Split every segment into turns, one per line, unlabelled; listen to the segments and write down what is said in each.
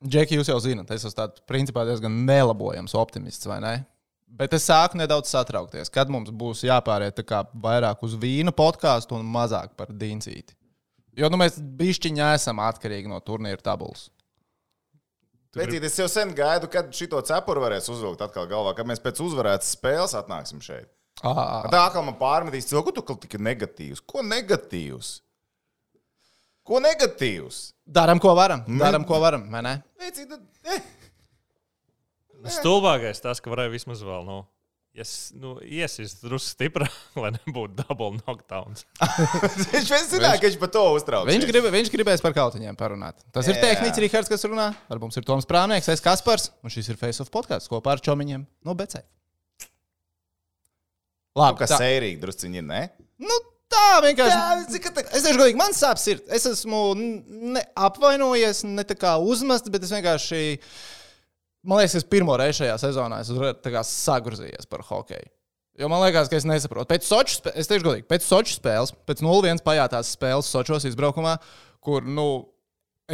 Džeki, jūs jau zinat, es esmu tāds principā diezgan nelabojams optimists, vai ne? Bet es sāku nedaudz satraukties, kad mums būs jāpāriet kā vairāk uz vīnu podkāstu un mazāk par dīncīti. Jo nu, mēs bišķiņā esam atkarīgi no turnīra tabulas.
Pētīt, es jau sen gaidu, kad šito cepuru varēs uzvilkt atkal galvā, kad mēs pēc uzvarētas spēles atnāksim šeit.
Ah,
Tā kā man pārmetīs cilvēku, tu kaut tik negatīvs. Ko negatīvs? Ko negatīvs?
Darām, ko varam. Darām, ko varam. vai ne?
Pētīt, eh.
Stulbākais tas, ka varēja vismaz vēl, nu, yes, nu iesist drusku stiprāk, lai nebūtu double knockdowns.
Viņš vien zināja, ka viņš par to uztrauc.
Viņš, grib, viņš gribēs par kautiņiem parunāt. Tas ir
Jā.
tehnicis Rihards, kas runā. Ar mums ir Toms Prānieks, es Kaspars, un šis ir Face of podkāsts kopā ar Čomiņiem no Becē. Labi,
Kas
tā,
sērīgi drusciņi ir, ne?
nu, tā vienkārši.
Tā-
Es teikšu, godīgi, man sāp sirds. Es esmu apvainojies, ne tā kā uzmests, bet es vienkārši. Man liekas, es pirmo reizi šajā sezonā esmu sagrozījies par hokeju. Jo man liekas, ka es nesaprotu. Pēc spē- es teikšu, godīgi, pēc Soču spēles, pēc 0-1 pajātās spēles Sočos izbraukumā, kur, nu,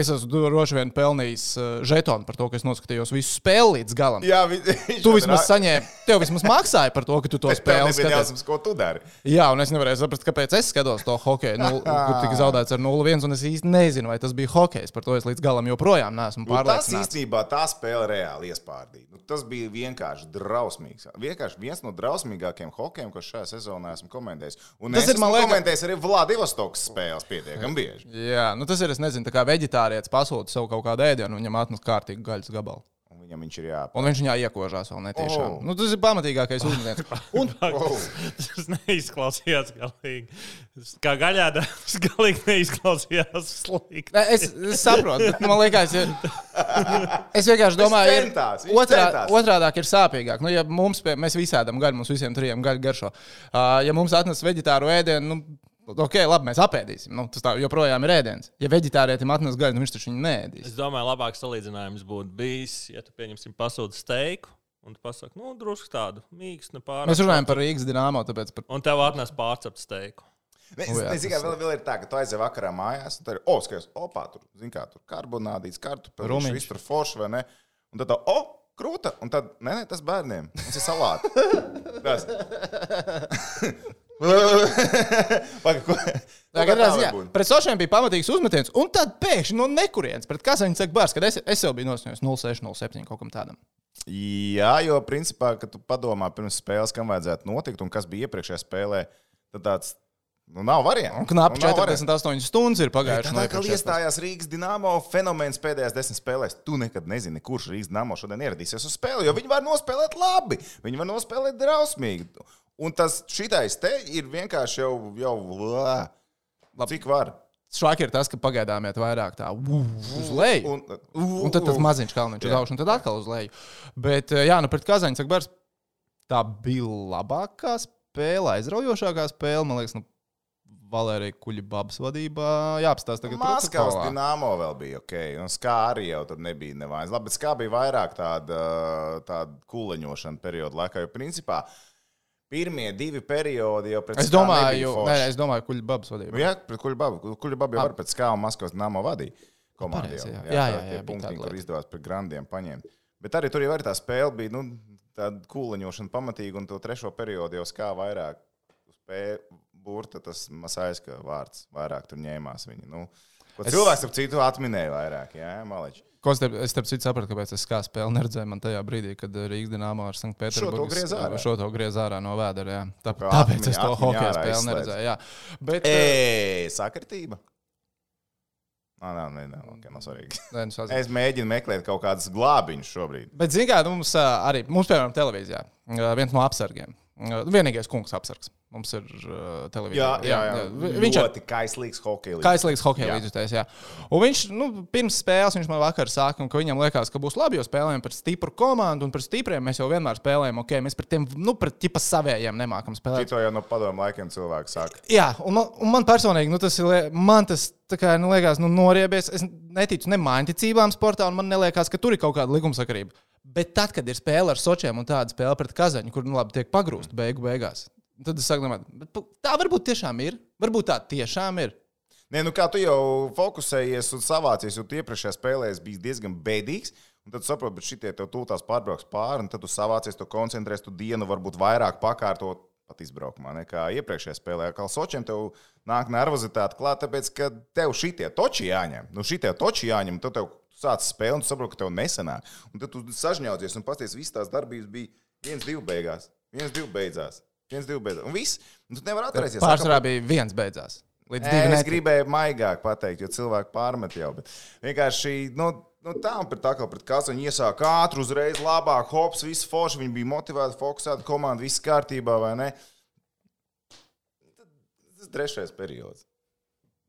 es esmu droši vien pelnījis uh, žetonu par to, ka es noskatījos visu spēli līdz galam.
Jā, vi,
Tu vismaz saņēmi, tev vismaz maksāja par to, ka tu to spēli skaties.
jausmas, ko tu dari.
Jā, un es nevarēju saprast, kāpēc es skatos to hokeju, nu, kur tika zaudēts ar 0-1. un Es īsti nezinu, vai tas bija hokejs. Par to es līdz galam joprojām neesmu
Nu, tas
pārliecināts.
īstenībā tā spēle reāli iespārdīja. Nu, tas bija vienkārši drausmīgs. Vienkārši viens no drausmīgākajiem hokejem, ko šajā sezonā esmu komentējis. Un
Tas
tas
ir, man liekas-
komentējis arī Vladivostokas spēles pietiekami bieži.
Jā, nu tas ir, es nezinu, tā kā veģetārietis pasūta sev kaut kādu ēdienu, un viņam atnes kārtīgi gaļas gabalu.
Un viņam viņš ir jāpārāk.
Un viņš viņā iekožās vēl netiešām.
Oh.
Nu, tas ir pamatīgākais uzmetiens. Un
Tas neizklausījās galīgi. Kā gaļāda, tas galīgi neizklausījās slikti.
Ne, Es, es saprotu, bet man liekas, ja... es vienkārši domāju,
centās,
otrā,
centās.
otrādāk ir sāpīgāk. Nu, ja mums, pie, mēs visādam gaļu, mums visiem trijiem gaļu garšo. Uh, ja mums atnes veģetāru ēdienu, nu, ok, labi, mēs apēdīsim. Nu, tas tā joprojām ir ēdiens. Ja veģetārietim atnes gaļu, nu, viņš taču viņu neēdīs.
Es domāju, labāks salīdzinājums būtu bijis, ja tu pieņemsim pasūti steiku un tu pasaki, nu, drusku tādu mīkstu, nepārāk.
Mēs runājam par Rīgas dīnāmo, tāpēc par...
Un tev atnes pārcept steiku.
Jā,
es tikai
tas
vēl, vēl ir tā, ka tu aizej vakarā mājās, un tur ir, oh, skaties, opā, tur, zin kā, tur karbonādīts, kartupeļs,
Rumiņš.
viss tur forši, vai ne? Un tad tā, oh, krūta, un tad, nē, nē, tas bērniem, tas ir salāti. tas. Paga, ko?
Tā katrā
tā
ziņā pret sošiem bija pamatīgs uzmetiens, un tad pēkšņi no nekurienes pret Kazaņu saka bārs, kad es, es jau biju nosņojis 06, 07 kaut kam tādam.
Jā, jo principā, kad tu padomā pirms spēles, kam vajadzētu notikt un kas bija iepriekšējā spēlē, tad tāds nu, nav variants.
Un knapi
Nu, nav variantu.
48 stundas ir pagājušas
Tā kā iestājās Rīgas dīnāmo fenomens pēdējās desmit spēlēs, tu nekad nezini, kurš Rīgas dīnāmo šodien ieradīsies uz spēli. Jo viņi var nospēlēt labi, viņi var nospēlēt drausmīgi. Un tas šitais te ir vienkārši jau, jau lā, cik var.
Švaki ir tas, ka pagaidām iet vairāk tā uz leju.
Un,
Un tad tas maziņš kalniņš uz augšu, un tad atkal uz leju. Bet, eh, jā, nu pret Kazaņu saka bārs, tā bija labākā spēle, aizraujošākā spēle, man liekas, nu, Valērija Kuļbabas vadībā. Jāapstāsta tagad
Maskavas dīnāmo vēl bija ok, un skā arī jau tad nebija nevainas. Labi, bet skā bija vairāk tāda, tāda kūleņošana perioda laikā, jo principā pirmie divi periodi jau pēc
Es
SKA
domāju, nē, es domāju, Kuļbabas
Nu,
vadībā.
Jā, pret Kuļbabu. Kuļbabu jau var pēc skā un Maskavas dīnāmo vadīja. Jau.
jā. Jā, jā,
tie
jā, bija
punkti, kur izdevās pret grandiem paņemt. Bet arī tur jau tā spēle bija nu, tāda kūleņošana pamatīga, un to trešo periodu jau skā vairāk spēja burta tas Masaiska vārds. Vairāk tur ņēmās viņi. Nu,
Es-
cilvēks ap citu atminēja vairāk, jā, maleči.
Ko es, es starp citu sapratu, kāpēc es kā spēli neredzēju man tajā brīdī, kad Rīgas dīnāmā ar Sanktpēterburgu
griez ārā.
šo to griez ārā no vēdera. Jā. Tā,
kā
tāpēc es
atmiņa-
to
atmiņā
hokeja spēli neredzēju. Jā. Bet, eh,
Ej, sakritība! Nē, nē, nē, nē okay, nav svarīgi.
nē, nu, sazin-
Es mēģinu meklēt kaut kādus glābiņus šobrīd.
Bet, zināmā mērā, mums ā, arī, mums, piemēram, televīzijā, viens no apsargiem, vienīgais kungs apsargs. Mums ir uh, televīzija. Vi- Viņš ir
ļoti kaislīgs hockey.
kaislīgs hockey
Jā.
līdzjutējs. jā. Un viņš, nu, pirms spēles, viņš man vakar sāka, ka viņam liekas, ka būs labi, jo spēlējam pret stipru komandu, un pret stipriem mēs jau vienmēr spēlējam, ok, mēs pret tiem, nu, pret tipa savējiem nemākam spēlēt.
To jau no padomu laikiem cilvēki saka.
Jā, un man, un man personīgi, nu, tas ir, man tas, kā, nu, liekas, nu, noriebies. Es neticu ne mājiņticībām sportā, un man liekas, ka tur ir kaut kāda likumsakarība. Bet tad, kad ir spēle ar sočiem un tāda spēle pret kazaņu, kur, nu, labi, tiek pagrūsta beigu beigās, tad es saku, bet tā varbūt tiešām ir. Varbūt tā tiešām ir.
Nē, nu kā tu jau fokusējies un savācies, jo iepriekšējā spēlē biji diezgan bēdīgs. Un tad saproti, ka šitie tev tūlīt pārbrauks pāri, un tad tu savācies, tu koncentrēsies, tu dienu varbūt vairāk pakārtot pat izbraukumā nekā iepriekšējā spēlē. Kā Sočiem tev nāk nervozitāte klāt, tāpēc, ka tev šitie toči jāņem. Nu, šitie toči jāņem, tad tev sāc spēli, un tu saproti, ka tev nesanāk. Un tad tu sažņaudzies un pasties, visas tās darbības bija viens, divi beigās. viens, divi beidzās. Viens, divi beidzās. Un viss. Un tu nevari atcerēties.
Pārsvarā bija viens beidzās. Līdz
Nē,
divi
es gribēju maigāk pateikt, jo cilvēki pārmet jau. Bet vienkārši nu, nu, tā un pret tā kā pret kāds viņi iesāka ātri, uzreiz labāk, hops, viss forši. Viņi bija motivēti, fokusēti, komanda, viss kārtībā, vai ne? Tas trešais periods.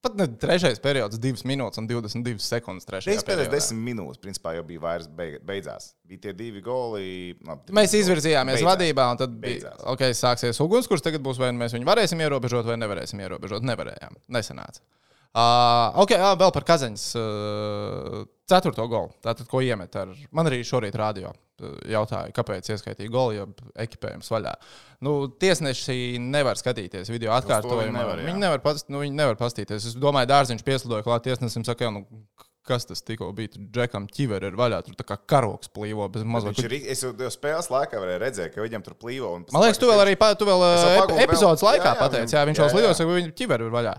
Pat ne trešais periods, 2 minūtes un 22 sekundes.
pēdējās
periodā.
desmit minūtes, principā, jau bija vairs beidzās. Bija tie divi goli. Labi,
Mēs izvirzījāmies
Beidzās.
vadībā, un tad bija,
Beidzās.
okay, sāksies ugunskurs. Tagad būs vai nu mēs viņu varēsim ierobežot, vai nevarēsim ierobežot. Nevarējām. Nesanāca. Uh, ok, uh, vēl par Kazaņas uh, ceturto golu. Tātad, ko iemet ar. Man arī šorīt uh, jautāja, kāpēc ieskaitīja golu, jo ekipējums vaļā. Nu, tiesneši nevar skatīties video atkārtojumu.
jā.
Viņi nevar, pas, nu, viņi nevar pastīties. Es domāju, dārziņš pieslidoja klāt tiesnesim, saka, jā, nu, kas tas tikko bija. Tur džekam ķiveri ir vaļā, tur tā kā karoks plīvo
Viņš ir, es jau spēles laikā varēju redzēt, ka viņam tur plīvo.
Man liekas, tu vēl arī tu vēl,
Es vēl
epizodes laikā
Jā, jā,
pateici, jā,
viņam-
viņš
jā,
jau
jā.
slidos, ka viņa ķiveri ir vaļā.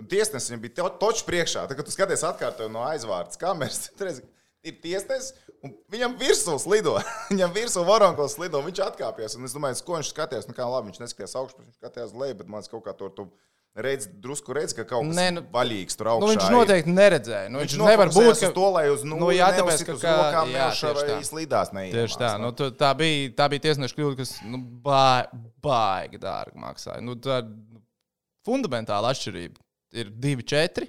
Un tiesnesis viņam bija to- točs priekšā. Tad, kad tu skaties atkārtojumu no aizvārdas kameras, tad ir tiesnesis, un viņam virsū slido. viņam virsū varonkos slido, viņš atkāpjas. Un es domāju, ko viņš skatījās. Nu, kā labi, viņš neskatījās augšā, viņš skatījās leju, bet man kaut kā tur tu redz, drusku redz, ka kaut kas
Nē, nu-
vaļīgs tur augšā.
Nu, viņš
ir.
noteikti neredzēja. Nu, viņš
Viņš
nevar būt. Ka...
to, lai uz nulli
Nu, jā, tāpēc, ka
uz
kā-
rokām
jā,
vai
tā.
slidās neiet.
Tieši tā, nu, tu, tā bija, tā bija tiesneša kļūda, kas nu, ba- baigi dārgi maksāja. Nu, tā nu, fundamentāla atšķirība ir 2-4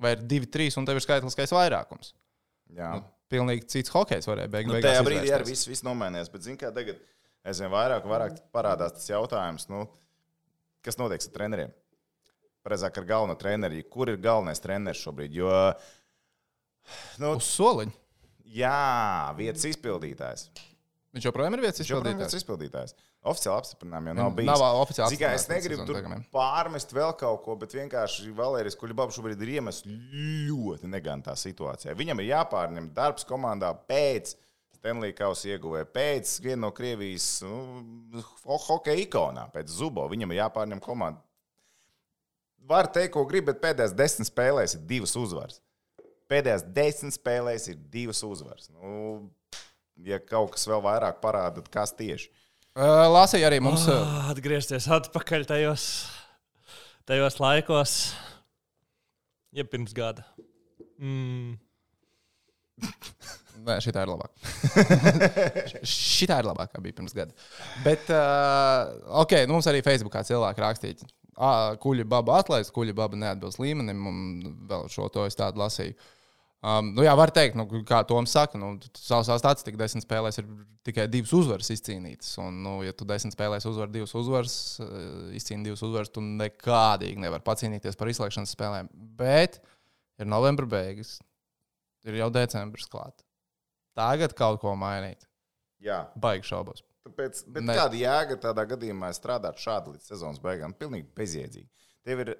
vai ir 2-3, un tev ir skaitliskais vairākums.
Jā.
Nu, pilnīgi cits hokejs varēja beig
Nu, tajā brīdī arī viss, viss nomainījās. Bet, zini, kā tagad aizvien vairāk, vairāk parādās tas jautājums, nu, kas notiks ar treneriem? Precīzāk ar galveno treneri. Kur ir galvenais treneris šobrīd? Jo, nu,
Uz soliņa.
jā, vietas izpildītājs.
Viņš joprojām ir vietas
Viņš joprojām ir
izpildītājs.
vietas izpildītājs. Oficiāli apstiprinājumu jau nav bijis.
Nav oficiāli
kā, es negribu tur pārmest vēl kaut ko, bet vienkārši Valērijas Kuļbāba šobrīd ir iemests ļoti negantā situācijā. Viņam ir jāpārņem darbs komandā pēc Stanley Kausa ieguvēja, pēc viena no Krievijas nu, ho- hokeja ikonām, pēc Zubo. Viņam ir jāpārņem komanda. Var teikt, ko grib, bet pēdējās desmit spēlēs ir divas uzvaras. Pēdējās desmit spēlēs ir divas uzvaras. Nu, ja kaut kas vēl vairāk parāda, kas tieši?
Uh, Lasīja arī mums. uh,
Ah, Atgriezties atpakaļ tajos, tajos laikos, ja pirms gada. Mm.
Nē, šī ir labāka. šī ir labākā bija pirms gada. Bet, uh, ok, nu mums arī Facebookā cilvēki rakstīja, ka kuģa baba atlaist, kuģa baba neatbilst līmenim, un vēl šo to es tādu lasīju. Um, nu jā, var teikt, nu, kā Toms saka, nu, savā statistikā desmit spēlēs ir tikai divas uzvaras izcīnītas. Un, nu, ja tu desmit spēlēs uzvar divas uzvaras, uh, izcīni divas uzvaras, tu nekādīgi nevari pacīnīties par izslēgšanas spēlēm. Bet ir novembra beigas, ir jau decembris klāts. Tagad kaut ko mainīt.
Jā,
Baigi šaubos.
Tāpēc, bet
Ne.
kāda jēga tādā gadījumā strādāt šādi līdz sezonas beigām? Pilnīgi bezjēdzīgi. Tev ir,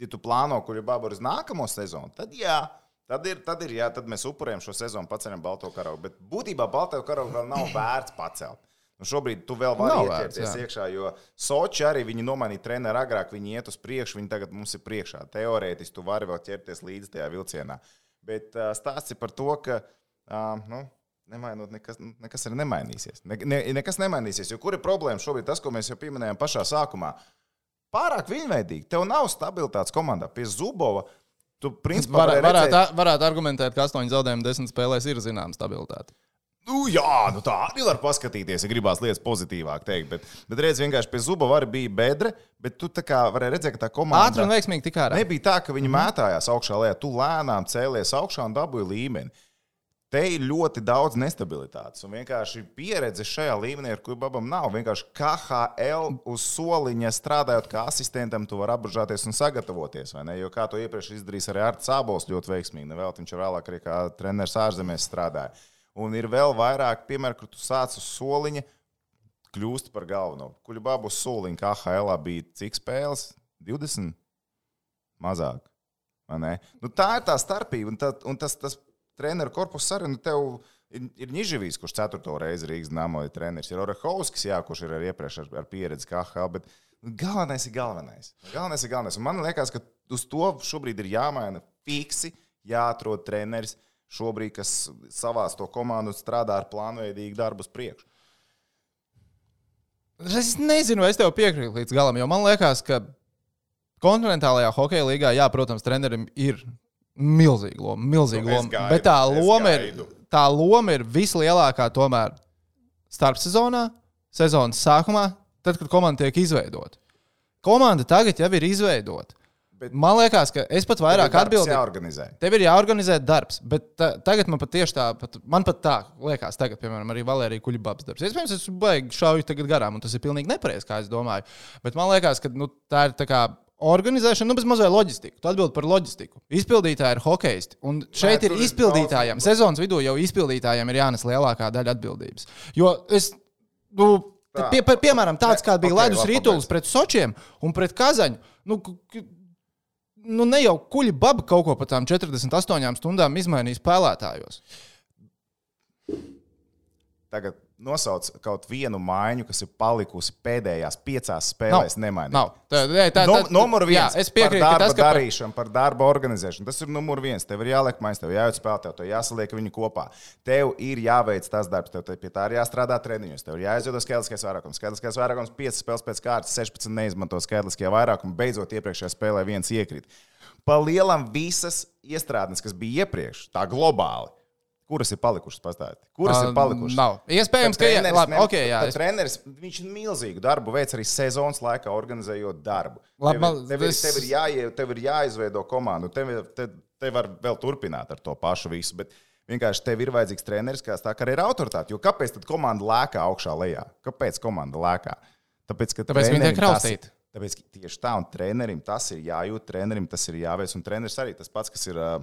ja tu plāno, kur ir baba uz nākamo sezonu, tad jā. Tad ir, tad ir, jā, tad mēs upurējam šo sezonu, paceļam balto karogu. Bet būtībā balto karogu vēl nav vērts pacelt. Nu šobrīd tu vēl vari
jā.
iekšā, jo Soči arī viņi nomainīja treneru agrāk, viņi iet uz priekšu, viņi tagad mums ir priekšā. Teorētiski tu vari vēl ķerties līdzi tajā vilcienā. Bet uh, stāsts ir par to, ka uh, nu, nemainot, nekas, nekas arī nemainīsies. Ne, ne, nekas nemainīsies. Jo kur ir problēma šobrīd? Tas, ko mēs jau pieminējām pašā sākumā. Pārāk viņveidīgi. Tev nav stabilitātes komandā. Pie Zubova tu principā
Var, varētu,
redzēt-
varētu argumentēt, ka astoņi zaudējumi desmit spēlēs ir zināma stabilitāte.
Nu, jā, nu tā arī var paskatīties, ja gribās lietas pozitīvāk teikt. Bet, bet redz, vienkārši pie Zubova arī bija bedre, bet tu tā kā vari redzēt, ka tā komanda.
Ātri un veiksmīgi tik ārā.
Nebija tā, ka viņi mētājās augšā lejā. Tu lēnām cēlies augšā un dabūji līmeni. Te ir ļoti daudz nestabilitātes. Un vienkārši pieredze šajā līmenī, ar kuru babam nav. Vienkārši KHL uz soliņa strādājot kā asistentam, tu vari apbužāties un sagatavoties. Jo kā to iepriekš izdarījis arī Arts Sābols ļoti veiksmīgi. Nevēl viņš ir vēlāk arī kā treneris ārzemēs strādāja. Un ir vēl vairāk piemēru, kur tu sāc uz soliņa, kļūst par galveno. Kuļbabu uz soliņa KHL bija cik spēles? 20. mazāk. Nu, tā ir tā starpība. Un, tā, un tas, tas treneru korpus arī nu, tev ir, ir Nižavīs, kurš ceturto reizi Rīgas namo ir treneris. Ir Orehovskis, jā, kurš ir arī iepriekš ar, ar pieredzi KHL. Bet galvenais ir galvenais. Galvenais ir galvenais. Un man liekas, ka uz to šobrīd ir jāmaina fiksi, jāatrod treneris šobrīd, kas savās to komandu strādā ar plānveidīgu darbu uz priekšu.
Es nezinu, vai es tev piekrītu līdz galam, jo man liekas, ka kontinentālajā hokeja līgā, jā, protams, trenerim ir milzīga loma, milzīga
Nu, es
loma.
gaidu,
Bet tā
es
loma, ir, tā loma ir vislielākā tomēr starpsezonā, sezonas sākumā, tad, kad komanda tiek izveidota. Komanda tagad jau ir izveidota.
Bet-
Man liekas, ka es pat vairāk atbildēju.
jāorganizē.
Tev ir jāorganizē darbs, bet ta, tagad man patiešām tā, pat, man pat tā liekas, tagad, piemēram, arī Valērija Kuļbabas darbs. Iespējams, es baigi šauju tagad garām, un tas ir pilnīgi nepareizi, kā es domāju. Bet man liekas, ka nu, tā ir tā kā organizēšana, nu, bez mazliet loģistika. Tu atbild par loģistiku. Izpildītāji ir hokeisti. Un šeit
Nē,
ir
ir
izpildītājiem.
daudz-
Sezonas vidū jau izpildītājiem ir jānes lielākā daļa atbildības. Jo es. Nu,
Tā.
Pie, pie, piemēram, tāds
Ne,
kā bija
ok,
okay, rītulis
pabeidz.
pret Sočiem un pret Kazaņu. Nu, nu, ne jau kuģi baba kaut ko par tām 48 stundām izmainīja spēlētājos.
Tagad nosauc kaut vienu maiņu, kas ir palikusi pēdējās piecās spēlēs. Nemainīt.
Nav. Tā, tā, tā,
No,
tā,
numur viens
Jā, es
par
piekrītu,
darba
ka tas, ka par-
darīšanu, par darba organizēšanu. Tas ir numur viens. Tev ir jāliek maiņas, tev jāiet spēlēt, tev jāsaliek viņu kopā. Tev ir jāveic tas darbs, tev te- pie tā ir jāstrādā treniņos. Tev ir jāizveido skaitliskais vairākums. Skaitliskais vairākums 5 spēles pēc kārtas, 16 neizmanto skaitliskie vairākumi. Beidzot, iepriekšējā spēlē viens iekrīt. Pa lielam visas iestrādes, kas bija iepriekš, tā globāli. Kuras ir palikušas pastāvēt? Kuras
Ā,
ir palikušas?
Nav. Iespējams, ka jā, labi, okay, jā, es-
Treneris, viņš milzīgu darbu veids arī sezonas laikā, organizējot darbu.
Labi,
tev,
man-
ir- tev,
es-
tev, ir jāie, tev ir jāizveido komanda. Tev, ir- te, te var vēl turpināt ar to pašu visu. Bet vienkārši tev ir vajadzīgs treneris, kas tā kā arī ir autoritāte. Jo kāpēc tad komanda lēkā augšā lejā? Kāpēc komanda lēkā? Tāpēc, ka
Tāpēc viņi tiek
tas-
raustīti.
Tāpēc tieši tā, un trenerim tas ir jājūt, trenerim tas ir jāveic. Un treneris arī tas pats, kas ir uh,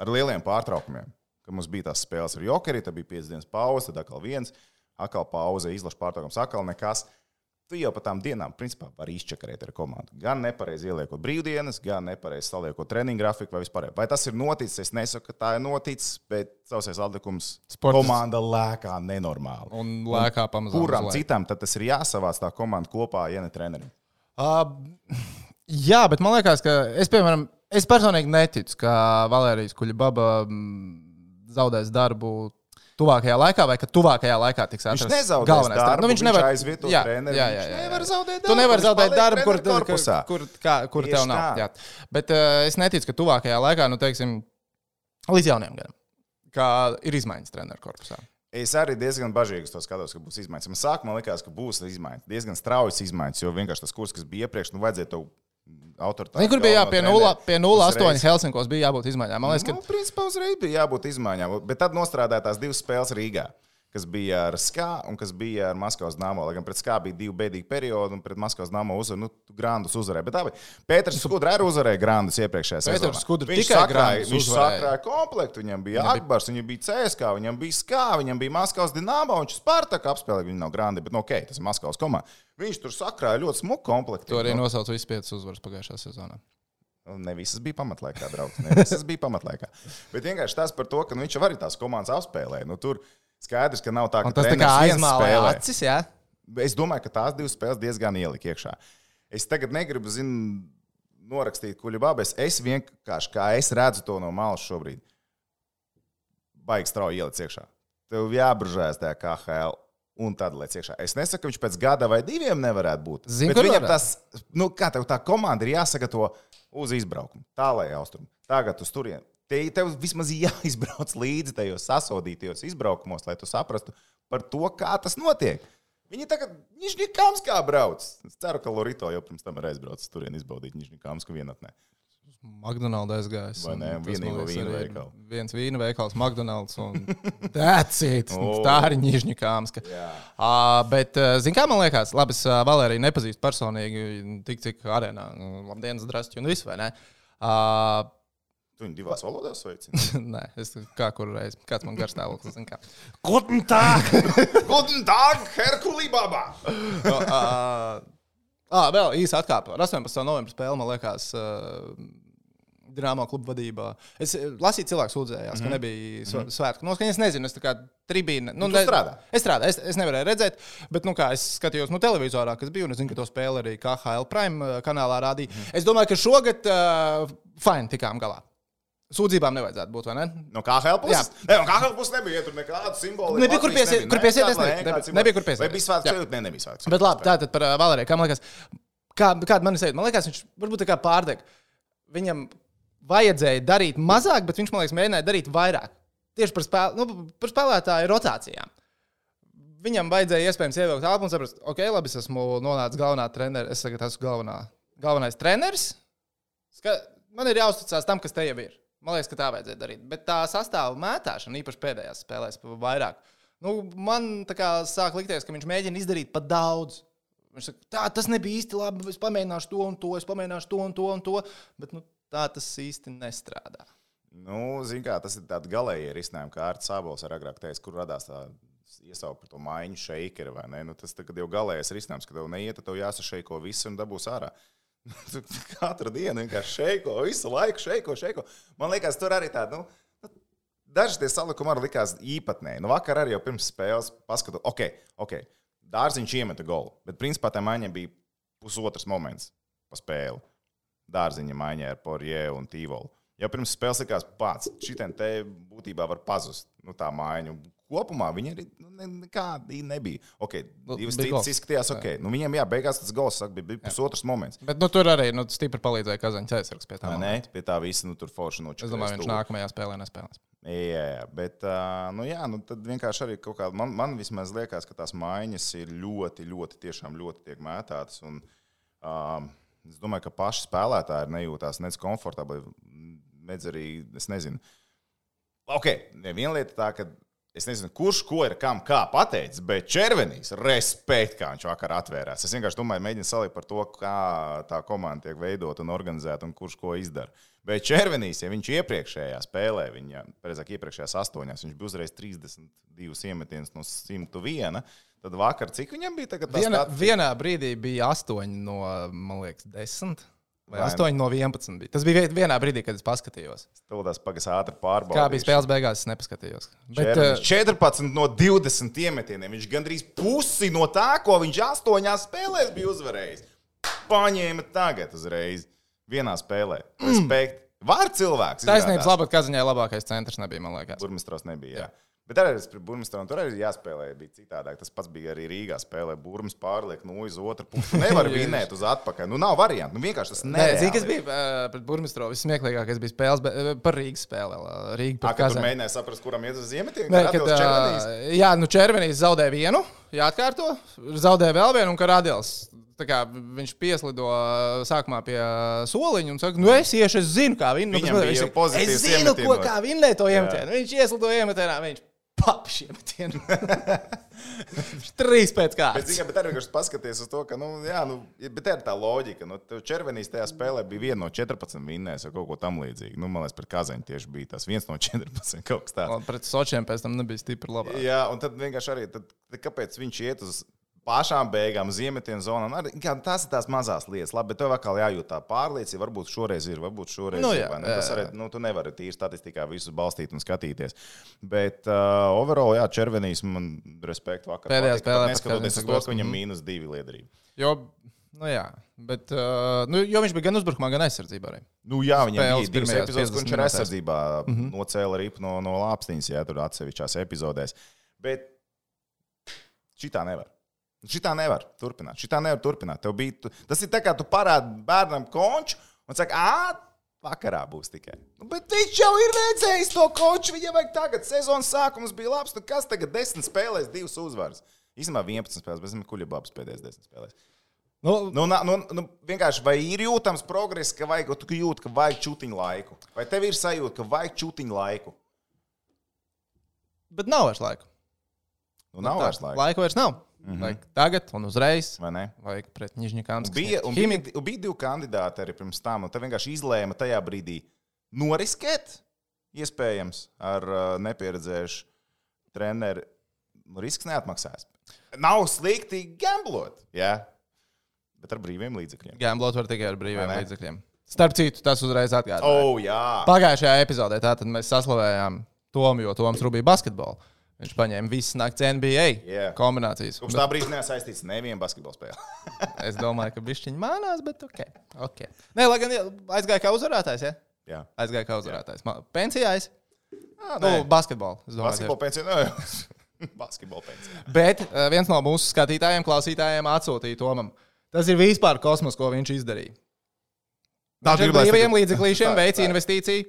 ar lieliem pārtraukumiem. Kad mums bija tās spēles ar Jokeriju, tad bija 5 dienas pauze, tad atkal viens, atkal pauze, izlaša pārtraukums, atkal nekas. Tu jau pa tām dienām, principā, vari izčakarēt ar komandu. Gan nepareizi ieliekot brīvdienas, gan nepareizi saliekot treniņu grafiku vai vispār. Vai tas ir noticis? Es nesaku, ka tā ir noticis, bet savs atlikums
Sports-
komanda lēkā nenormāli.
Un lēkā pamazām.
Kuram citam tad tas ir jāsavāc tā komanda kopā, ja ne trenerim?
Uh, jā, bet man liekas, ka es, piemēram, es personīgi neticu, ka Valērijas Kuļbaba zaudēs darbu. Tuvākajā laikā, vai ka tuvākajā laikā tiks
Viņš
atrasts
nezaudēs
galvenais
darbu.
Nu, viņš
viņš
nevar
aizvieto
jā,
treneri,
Jā,
viņš
jā, jā, jā.
nevar zaudēt
Tu
darbu,
nevari
viņš
zaudēt darbu, kur,
korpusā.
kur, kā, kur
Tieši
tev nav.
tā.
Jā. Bet uh, es neticu, ka tuvākajā laikā, nu, teiksim, līdz jauniem gadam, kā ir izmaiņas treneru korpusā.
Es arī diezgan bažīgi to skatos, ka būs izmaiņas. Man sākumā likās, ka būs izmaiņas. Diezgan straujas izmaiņas, jo vienkārši tas kurs, kas bija iepriekš, nu vajadzēja to autoritāti.
Zini, kur bija jā, pie 0, pie 0,8
Uzreiz.
Helsinkos bija jābūt izmaiņām. Man liekas, ka
Nu, principā uzreiz bija jābūt izmaiņām, bet tad nostrādāja tās divas spēles Rīgā. Kas bija ar SKA un kas bija ar Maskavas nāmo. Lai gan pret SKA bija divi bēdīgi periodi, un pret Maskavas nāmo uzvarēja, nu, Grandus uzvarēja. Bet abi Pēters Skudra arī uzvarēja Grandus iepriekšējā sezonā.
Skudra
Viņš
tikai
sakrāja, viņš sakrāja komplektu. Viņam bija Akbars, viņam bija CSK, viņam bija SKA, viņam bija Maskavas Dienāmo, viņš Spartak apspēlēja, viņi nav Grandi, bet nu, ok, tas ir Maskavas komanda. Viņš tur sakrāja ļoti smuku komplektu.
to arī
Nu,
nosauca vispār piecas uzvaras pagājušajā sezonā.
Ne visas bija pamatlaikā, draugs. Ne visas bija pamatlaikā. Bet vienkārši tas par to, ka nu, viņš arī tās komandas apspēlēja. Nu, tur skaidrs, ka nav tā, ka
tas tā kā
spēlē.
acis, jā.
Es domāju, ka tās divas spēles diezgan ielika iekšā. Es tagad negribu zin, norakstīt kuģu babes. Es vienkārši, kā es redzu to no malas šobrīd, baigi strauji ielikt iekšā. Tev jābružēs tajā KHL. Un tad lec iekšā. Es nesaku, ka viņš pēc gada vai diviem nevarētu būt.
Zini,
Bet viņam tas, nu, kā tev tā komanda ir jāsagatavo uz izbraukumu. Tālāk, austrumu. Tagad uz turieni. Te, tev vismaz jāizbrauc līdzi tajos sasodītajos izbraukumos, lai tu saprastu par to, kā tas notiek. Viņi tagad Nižņikāms kā brauc. Es ceru, ka Lorito jau pirms tam ir aizbraucis tur izbaudīt Nižņikāms vienatnē.
McDonald's aizgājis.
Vai
un
ne? Vienīgo vīnu veikalu.
Viens vīnu veikals, McDonald's un that's it.
O.
Tā arī Nižņikāmska.
Jā.
Uh, bet, zini, kā man liekas, labi, es Valēriju nepazīstu personīgi, tik cik arēnā. Nu, Labdienas, drasti un viss, vai ne? Uh,
Tu viņu divās valodās veici.
nē, es kā kur reiz, kāds man garš stāvoklis, kā.
Guten Tag!
Guten Tag, Herkulī Baba!
No, uh, Ah, vēl īsi atkāpa. Ar 18. novembra spēli, man liekas, uh, Drāmā kluba vadībā. Es eh, lasīju, cilvēku sūdzējās, mm -hmm. ka nebija sv- svētku noskaņa. Es nezinu, es tā kā tribīne. Nu,
Mhm. tu strādā?
Es strādāju, es, es nevarēju redzēt, bet, nu, kā es skatījos no televizorā, kas bija, un es zinu, ka to spēli arī KHL Prime uh, kanālā rādīja.
Mhm.
Es domāju, ka šogad uh, fine tikām galā. Sūdzībām nevajadzētu būt, vai ne?
No KHL puses? Nē, no KHL puses nebija. Ja tur nekāda simbola.
Nebija, kur piesiet- kur piesieties, ne- nebija- nebija, kur
Vai
piesieties.
bija
Jā.
sajūta? Nē, nebija svētku
Bet labi, tātad par uh, Valēriju. Kā man liekas, kā, kāda man ir? Man liekas, viņš varbūt tā kā pārdeg. Viņam vajadzēja darīt mazāk, bet viņš, man liekas, mēģināja darīt vairāk. Tieši par, spēl, nu, par spēlētāju rotācijām. Viņam vajadzēja iespējams ievilkt telpu un saprast, ok, labi, es esmu nonācis galvenā treneris. Es tagad esmu galvenā, galvenais treneris. Ska, man ir jāuzticas tam, kas te jau ir. Man liekas, ka tā vajadzēja darīt. Bet tā sastāvā mētāšana, īpaši pēdējās spēlēs, vairāk. Nu, man kā sāk likties, ka viņš mēģina izdarīt pat daudz. Viņš saka, tā tas nebija īsti labi. Es pamēģināšu to un to, es pamēģināšu to un to un to. Bet nu, tā tas īsti nestrādā.
Nu, kā, tas ir tāds galējais risinājums, kā Arts Sābols ar agrāk teica, kur radās tā iesaukt par to maiņu šeikeri, vai ne? Nu, tas jau galējais risinājums, ka tev neiet, tev jāsašeiko viss un dabūs ārā. Tu Katru dienu vienkārši šeiko, visu laiku šeiko, šeiko. Man liekas, tur arī tāda, nu, nu, daži tie salikumi arī likās īpatnēji. Nu, vakar arī jau pirms spēles paskatu, ok, ok, dārziņš iemeta golu, bet principā tā maiņa bija pusotrs moments pa spēli. Dārziņa maiņa ar Porje un Tīvolu. Jau pirms spēles likās, pats šitien te būtībā var pazust. Nu, tā maiņa. Kopumā viņi arī nu, ne- nekādi nebija. Okay,
Nu,
divas citas izskatījās, ok. Nu, viņiem, jā, beigās tas gols saka, bija, bija pusotrs moments.
Bet nu, tur arī nu, stipri palīdzēja Kazaņas aizsargs pie tā.
Vai Ne, pie tā visa nu, tur forši
Es
nočakarēs.
domāju, viņš nākamajā spēlē nespēlēs.
Jā, jā, bet nu, jā, nu, tad vienkārši arī kaut kā man, man vismaz liekas, ka tās maiņas ir ļoti, ļoti, tiešām ļoti tiek mētātas. Un, uh, es domāju, ka paši spēlētāji nejūtās nec komfortabli, nec arī, es nezinu. Ok, viena lieta tā, ka es nezinu, kurš ko ir kam kā pateicis, bet Červenīs, respekt, kā viņš vakar atvērās. Es vienkārši domāju, mēģinu salikt par to, kā tā komanda tiek veidota un organizēta un kurš ko izdara. Bet Červenīs, ja viņš iepriekšējā spēlē, viņa, precīzāk, iepriekšējās astoņās, viņš bija uzreiz 32 iemetienus no 101. Tad vakar, cik viņam bija statistika?
vienā brīdī bija 8 no, man liekas, 10. Vai
Vai
8 no 11. Bija. Tas bija vie- vienā brīdī, kad es paskatījos.
Tūlīt pagas ātri pārbaudīt.
Kā bija spēles beigās, es nepaskatījos. Bet,
Červenis
uh,
14 no 20 iemetieniem. Viņš gandrīz pusi no tā, ko viņš astoņās spēlēs bija uzvarējis. Paņēma tagad uzreiz vienā spēlē. Respekt. Var cilvēks.
taisnības labāk, ka ziņā labākais centrs nebija, man liekas.
Burmistros nebija. Jā. Bet arī pret Burmistru tur arī jāspēlē. Bija citādāk. Tas pats bija arī Rīgā. Spēlē Burmas pārliek no uz otru pusi. Nevar vinēt uz atpakaļ. Nu, nav variantu. Nu, vienkārši tas
Nē, zini, kas bija uh, pret Burmistro? Vissmieklīgākais bija spēles be, uh, par Rīgas spēli. uh, Rīga
Tā,
pret Kazani.
mēģināja saprast, kuram iet uz
uh,
Červenīs.
jā, nu Červenīs zaudēja vienu, jāatkārto. Zaudēja vēl vienu, un Karadils. Tā kā viņš pieslido sākumā pie soliņa un saka, nu es iešu, es zinu, kā viņi
Viņam bija pozitīvs
Es zinu, ko, kā viņi to iemetienu. Viņš ieslido iemetienā, viņš papši iemetienu. Viņš Trīs pēc
Bet,
kārtas.
zini, bet arī vienkārši paskaties uz to, ka, nu, jā, nu, bet tā ir tā loģika. Nu, tev Červenīs tajā spēlē bija viena no 14 vinnēs vai kaut ko tamlīdzīgu. Nu, man liekas, par Kazaņu tieši bija tas viens no 14 kaut kas tāds.
Un Pret Sočiem pēc tam nebija stipri labāk.
Jā, un tad vienkārši arī, tad, tad kāpēc viņš iet uz pašām beigām, uz iemetienu zonām? Tās ir tās mazās lietas, labi, bet tev atkal jājūt tā pārliecība. Varbūt šoreiz ir, varbūt šoreiz
Nu,
ir.
jā,
vai ne? Tas arī, nu, tu nevari tīri statistikā visu balstīt un skatīties. Bet uh, overall, jā, Červenīs man respektu vakar.
Pēdējā spēlē
Neskatoties uz to, ka viņam mīnus divi liederība.
Jo, nu jā, bet, uh, nu, jo viņš bija gan uzbrukumā, gan aizsardzībā arī.
Nu, jā, viņam bija divas
pirmajās
epizodes, kur
50
viņš ir aizsardzībā. Mm -hmm. Nocēla ripu no, no lāpstiņas, jā, tur atsevišķās epizodēs. Bet šitā nevar. Šitā nevar turpināt. Šitā nevar turpināt. Tev bija, tu, tas ir tā kā tu parādi bērnam konču un saki, ah, vakarā būs tikai. Nu, bet viņš jau ir redzējis to konču. Viņam vajag tagad. Sezonas sākums bija labs. Nu, kas tagad desmit spēlēs, divas uzvaras? Īstenībā 11 spēlēs, bet zinu, kuģibābs pēdējais desmit spēlēs.
Nu,
Nu, nu, nu, vienkārši vai ir jūtams progress, ka vajag, tu jūti, ka vajag čūtiņu laiku? Vai tev ir sajūta, ka vajag čūtiņu laiku?
bet nav vairs laika.
Nu, nav vairs laika.
Laika vairs nav. Mm -hmm. Vajag tagad un uzreiz.
Vai ne?
Vajag pret Nižņikām.
Un bija, un bija, un bija divi kandidāti arī pirms tam, un te vienkārši izlēma tajā brīdī noriskēt, iespējams, ar uh, nepieredzējušu treneru. Nu, Risks neatmaksās. Nav slikti gamblot, jā, bet ar brīviem līdzekļiem.
Gamblot var tikai ar brīviem līdzekļiem. Starp citu, tas uzreiz atgādāja.
Oh, jā.
Pagājušajā epizodē tātad mēs saslavējām Tomu, jo Toms rūpīja basketbolu. Viņš paņēma visas naktas NBA
Jā.
kombinācijas.
Kopš tā brīža nesaistīts nevienu basketbola spēli.
Es domāju, ka viņš viņu mānās, bet ok. okay. Nē, lai gan jā, aizgāja kā uzvarētājs. Ja?
Jā.
Aizgāja kā uzvarētājs. Ma- Pensijā es.
Ah,
Nu, basketbolu.
nē. Basketbola pensija.
tieši. Bet uh, viens no mūsu skatītājiem, klausītājiem atsūtīja Tomam. Tas ir vispār kosmos, ko viņš izdarīja. Viņš ar brīviem līdzeklīšiem
tā.
investīciju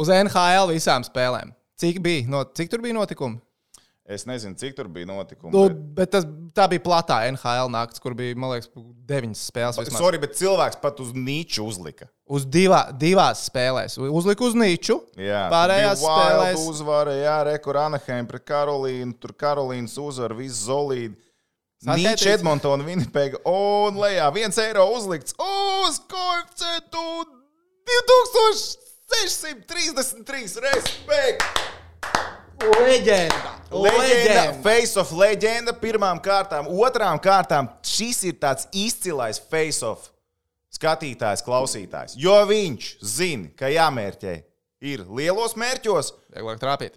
uz NHL visām spēlēm. Cik bija? No, cik tur bija notikumi?
Es nezinu, cik tur bija notikumi.
Nu,
bet-
bet tas, tā bija platā NHL naktis, kur bija, man liekas, deviņas spēles. vismaz.
Sorry, bet cilvēks pat uz niču uzlika.
Uz divā, divās spēlēs. Uzliku uz niču.
Jā,
Pārējās spēlēs.
uzvara, jā, rekur Anaheim pret Karolīnu, tur Karolīnas uzvara, viss zolīdi.
Saskaitīts?
Edmontona, Winnipega, un lejā viens eiro uzlikts uz koeficientu 2633. Respekt!
Leģenda!
Leģenda, face of leģenda pirmām kārtām, otrām kārtām. Šis ir tāds izcilais face of skatītājs, klausītājs. Jo viņš zina, ka jāmērķē ir lielos mērķos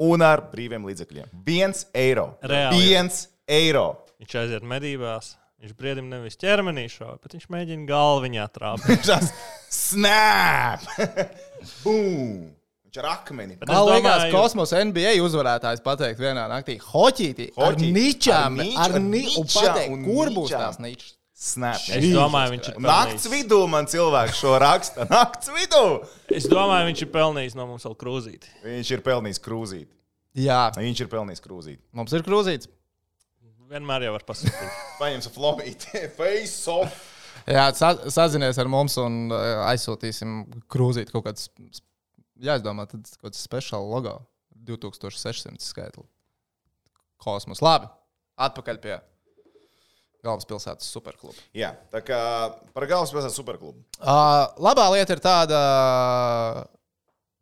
un ar brīviem līdzekļiem. Viens eiro.
Reāli.
Viens eiro.
Viņš aiziet medībās. Viņš briedim nevis ķermenī šauja, bet viņš mēģina galviņā trāpīt.
Snap! Boom! Viņš ar akmeni.
Bet
Man liekas,
domāju-
kosmosa NBA uzvarētājs pateikt vienā naktī, hoķītī, ar
Hoķīti.
ničām,
Ar niču,
ar
ar
ni, un
ničām,
pateikt,
un
kur būs
ničām.
tās ničas.
Snap.
Es domāju, viņš ir
Nakts
pelnījis.
vidū man cilvēks šo raksta. Nakts vidū!
Es domāju, viņš ir pelnījis no mums vēl krūzīti.
Viņš ir pelnījis krūzīt.
Jā,
Viņš ir pelnījis krūzīt.
mums ir krūzīts.
Vienmēr jau var pasakīt.
Paņemsim flomīti. Face off.
Jā, sa sazinies ar mums un uh, aizsūtīsim krūzīt kaut kāds, jā, es domāju, tad kaut kāds speciāls logo. 2600 skaitli. Kosmos. Labi, atpakaļ pie galvaspilsētas superkluba.
Jā, tā kā par galvaspilsētas superklubu.
Uh, labā lieta ir tāda,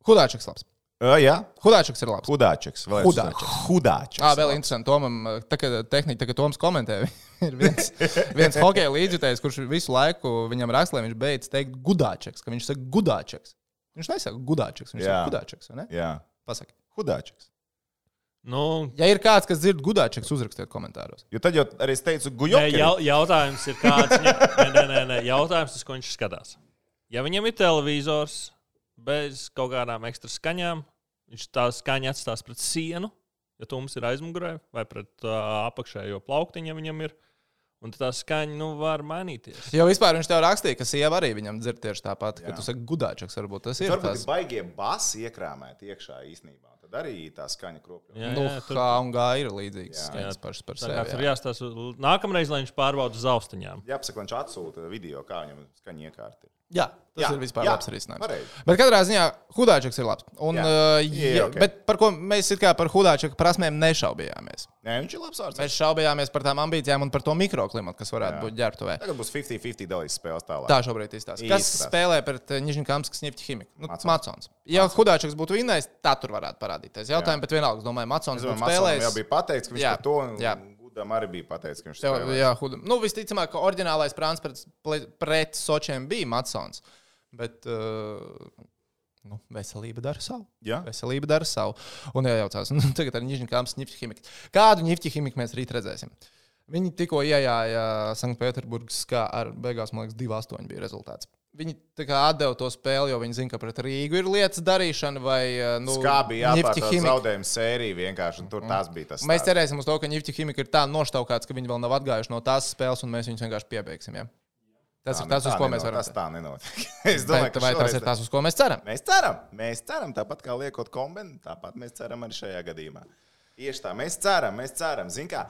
Hudāčaks labs.
Uh, jā,
Hudāčaks ir labs.
Hudāčeks. uzsver. Hudāčeks.
Ah, vēl interesanti. Tomam, tā kā tehnika, tā kā Toms komentē, ir viens, viens hokeja līdzjutējs, kurš visu laiku viņam raksta, lai viņš beidz teikt gudāčeks, ka viņš saka gudāčeks. Viņš nesaka gudāčeks, viņš
Jā.
saka ne?
Jā,
Pasaki.
Hudāčeks.
Nu,
Ja ir kāds, kas dzird gudāčeks, uzrakstiet komentāros.
Jo tad jau arī es teicu, guļot.
jau, jautājums ir, kāds nē, nē, nē, nē, jautājums, uz ko viņš skatās. Ja viņam ir televizors bez kaut kādām ekstra skaņām, viņš tā skaņa atstās pret sienu, ja tums ir aizmugurē, vai pret uh, apakšējo plauktiņu, ja viņam ir. Un tā skaņa nu, var mainīties.
Jo vispār viņš tev rakstīja, ka sieva arī viņam dzird tieši tāpat, ka
Jā.
tu saki gudāčeks. Varbūt tas ir
Varbūt
tas.
baigie basi iekrāmēt iekšā īstenībā. Tad arī tā skaņa kropļo.
Jā,
Nu,
jā, tur,
kā un gā ir līdzīgas
Jā.
skaņas pašas par
kā
sevi.
tur
jā.
jāstāsta nākamreiz, lai viņš pārbauda uz austiņām.
Jāpasaka, viņš atsūta video, kā viņam skaņa iekārta.
Jā, tas
Jā,
ir vispār
jā,
labs risinājums.
pareizi.
Bet katrā ziņā Hudāčeks ir labs. Un,
Jā.
uh,
Ir
jā,
ok.
bet par ko mēs par Hudāčeku prasmēm nešaubījāmies.
Nē, viņš ir labs ārsts.
Mēs šaubījāmies par tām ambīcijām un par to mikroklimatu, kas varētu
Jā.
būt ģērbtuvē.
Tagad būs 50-50 dalīs spēles tālāk.
Tā šobrīd izstāsta. Kas
Izskatās.
spēlē pret Nižņkamskas Nifti Himiku? Nu,
Macons.
Macons. Ja Hudāčeks būtu vinnējis, tā tur varētu parādīties. Jautājumi, bet vienalga, es domāju, Macons
Matsonam jau
spēlējis.
bija pateicis, ka viņš
Jā,
par to un
jā.
Gudam arī bija pateicis, ka viņš
Tev,
spēlēs.
jā, Hudam. Nu, visticamāk, ka oriģinālais prāns pret, pret Sočiem bija Macons. Bet uh, nu, veselība dara savu.
Jā.
Veselība dara savu. Un iejaucās. Nu, tagad ar Nižņkampas Nifti Himiku. Kādu Nifti Himiku mēs rīt redzēsim? Viņi tikko ienāca Sanktpēterburgas, kā ar beigās, man liekas, 2-8 bija rezultāts. Viņi tā kā atdeva to spēli, jo viņi zina, ka pret Rīgu ir lietas darīšana vai uh, nu,
Kā bija jāpārtrauc zaudējuma sērija vienkārši, un tur tas bija tas.
Mēs cerēsim uz to, ka Nifty Chimica ir tā noštaukāts, ka viņi vēl nav atgājuši no tās spēles, un mēs viņus vienkārši piebeigsim. Ja? Tas
Tā
ir
ne-
tas, uz ko mēs varam
Tas tā nenotiek. es
Vai,
domāju, ka
vai tas ir tas, uz ko mēs ceram?
Mēs ceram, mēs ceram, tāpat kā liekot kombināciju, tāpat mēs ceram arī šajā gadījumā. Tieši tā, mēs ceram, mēs ceram. Ziniet, kā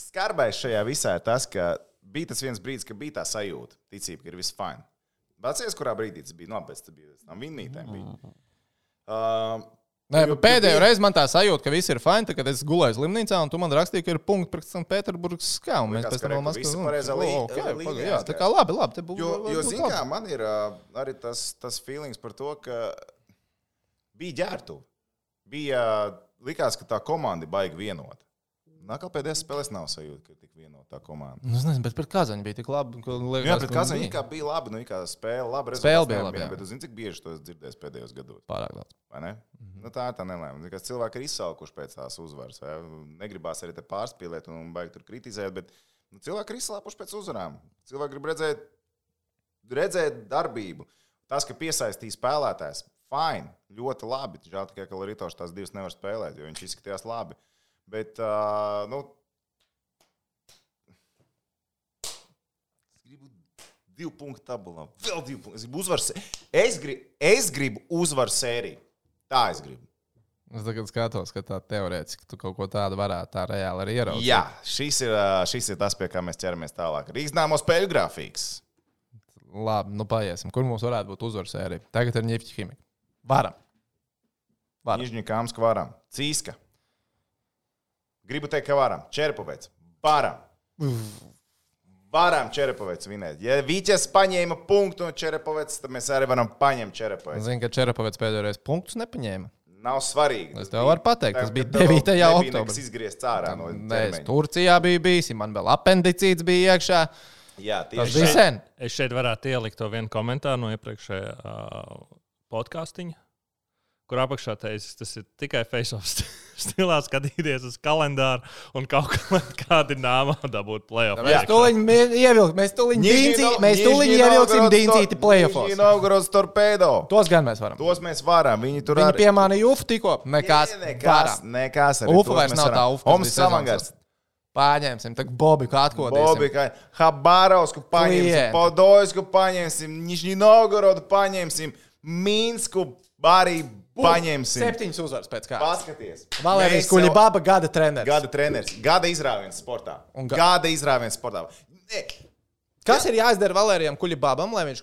skarbais šajā visā ir tas, ka bija tas viens brīdis, kad bija tā sajūta, ticība, ka ir viss fine. Vācies, kurā brīdī tas bija, no pēc tam bija tam vinnītēm. Bija. Uh,
Nē,
jo-
bet pēdējo
jo-
reizi man tā sajūta, ka viss ir fini, kad es gulēju slimnīcā, un tu man rakstīji, ka ir punkts pret Sanktpēterburgas skā. Un mēs pēc tam vēl mazliet
līnijā
Jā, tā kā labi, labi. te bū-
Jo, jo
labi.
kā man ir arī tas, tas feelings par to, ka bija ģērbtu. Bija likās, ka tā komanda baigi vienota. Nākamā pēdējā spēlē nav sajūta, ka ir tik vienotā komanda.
Nu, es nezinu, bet pret Kazaņu bija tik labi. ka Liekas,
Jā, pret
ka
Kazaņu
bija
bija labi, nu, spēle, labi.
Spēle bija labi, jā.
Bet tu zini, cik bieži to esi dzirdējis pēdējos gados?
Pārāk daudz.
vai ne? Nu, tā ir tā nelēma. Cilvēki ir izsalkuši pēc tās uzvaras, vai negribās arī te pārspīlēt un baigi tur kritizēt, bet nu, cilvēki ir izslāpuši pēc uzvarām. Cilvēki grib redzēt, redzēt darbību. Tas, ka piesaistīja spēlētājs, fine, ļoti labi. Žēl tikai, ka Loritošs tās divas nevar spēlēt, jo viņš izskatījās labi. Bet, uh, nu, es gribu divu punktu tabulā, vēl divu punktu. Es gribu uzvaru, es gribu, es gribu uzvaru sēriju. Tā es gribu.
Es tagad skatos, ka tā teorētiski tu kaut ko tādu varētu tā reāli arī ieraudzīt.
Jā, šis ir, šis ir tas, pie kā mēs ķeramies tālāk. Rīgas nāmo spēļu grafiks.
Labi, nu paiesim. Kur mums varētu būt uzvaras sērija? Tagad ir ņemta ķīmija. Varam. Varam.
Nižņu kāms, varam. Cīska. Gribu teikt, ka varam. Čerpovets. Varam. Varam Čerepovets vinēt. Ja Vīķis paņēma punktu no Čerepovets, tad mēs arī varam paņemt Čerepovets.
Zinu, ka Čerapovets pēdējo reizi punktus nepaņēma.
Nav svarīgi.
Es tev varu pateikt, tas bija
Tev
9.
nebija
oktobrī.
nekas izgriezt ārā no
Nē. Turcijā biju bijis, man vēl apendicīts bija iekšā.
Jā,
Tas
tieši
bija sen.
Es šeit varētu ielikt to vienu komentāru no iepriekšējā uh, podkāstiņa, kur apakšā teicis, tas ir tikai face-off stilā skatīties uz kalendāru un kaut kā- kādi nāmā dabūt playoff.
Mēs tūlīt ievilksim, mēs
Nižņi
ievilksim dīncīti playoffs.
Novgorods torpedo.
Tos gan mēs varam.
Tos mēs varam. Viņi tur
Viņi piemānīja UFU tikko. Nekas.
Nekas, nekas arī tos
vairs
mēs
nav
varam.
tā kas
Oms Samangars.
Pārņemsim, tagad Bobi kā atkodīsim.
Bobi, kā Habarovsku paņemsim. Podojsku paņemsim, Nižņi Novgorodu paņemsim, Minsku arī paņemsim.
Septiņas uzvaras pēc kārtas.
Paskaties.
Valērijas
Mēs jau-
Kuļibaba gada treneris.
Gada treneris, gada izrāviens sportā.
Un ga-
Gada izrāviens sportā. Ne,
Kas ir jāizdara Valērijam Kuļibabam, lai viņš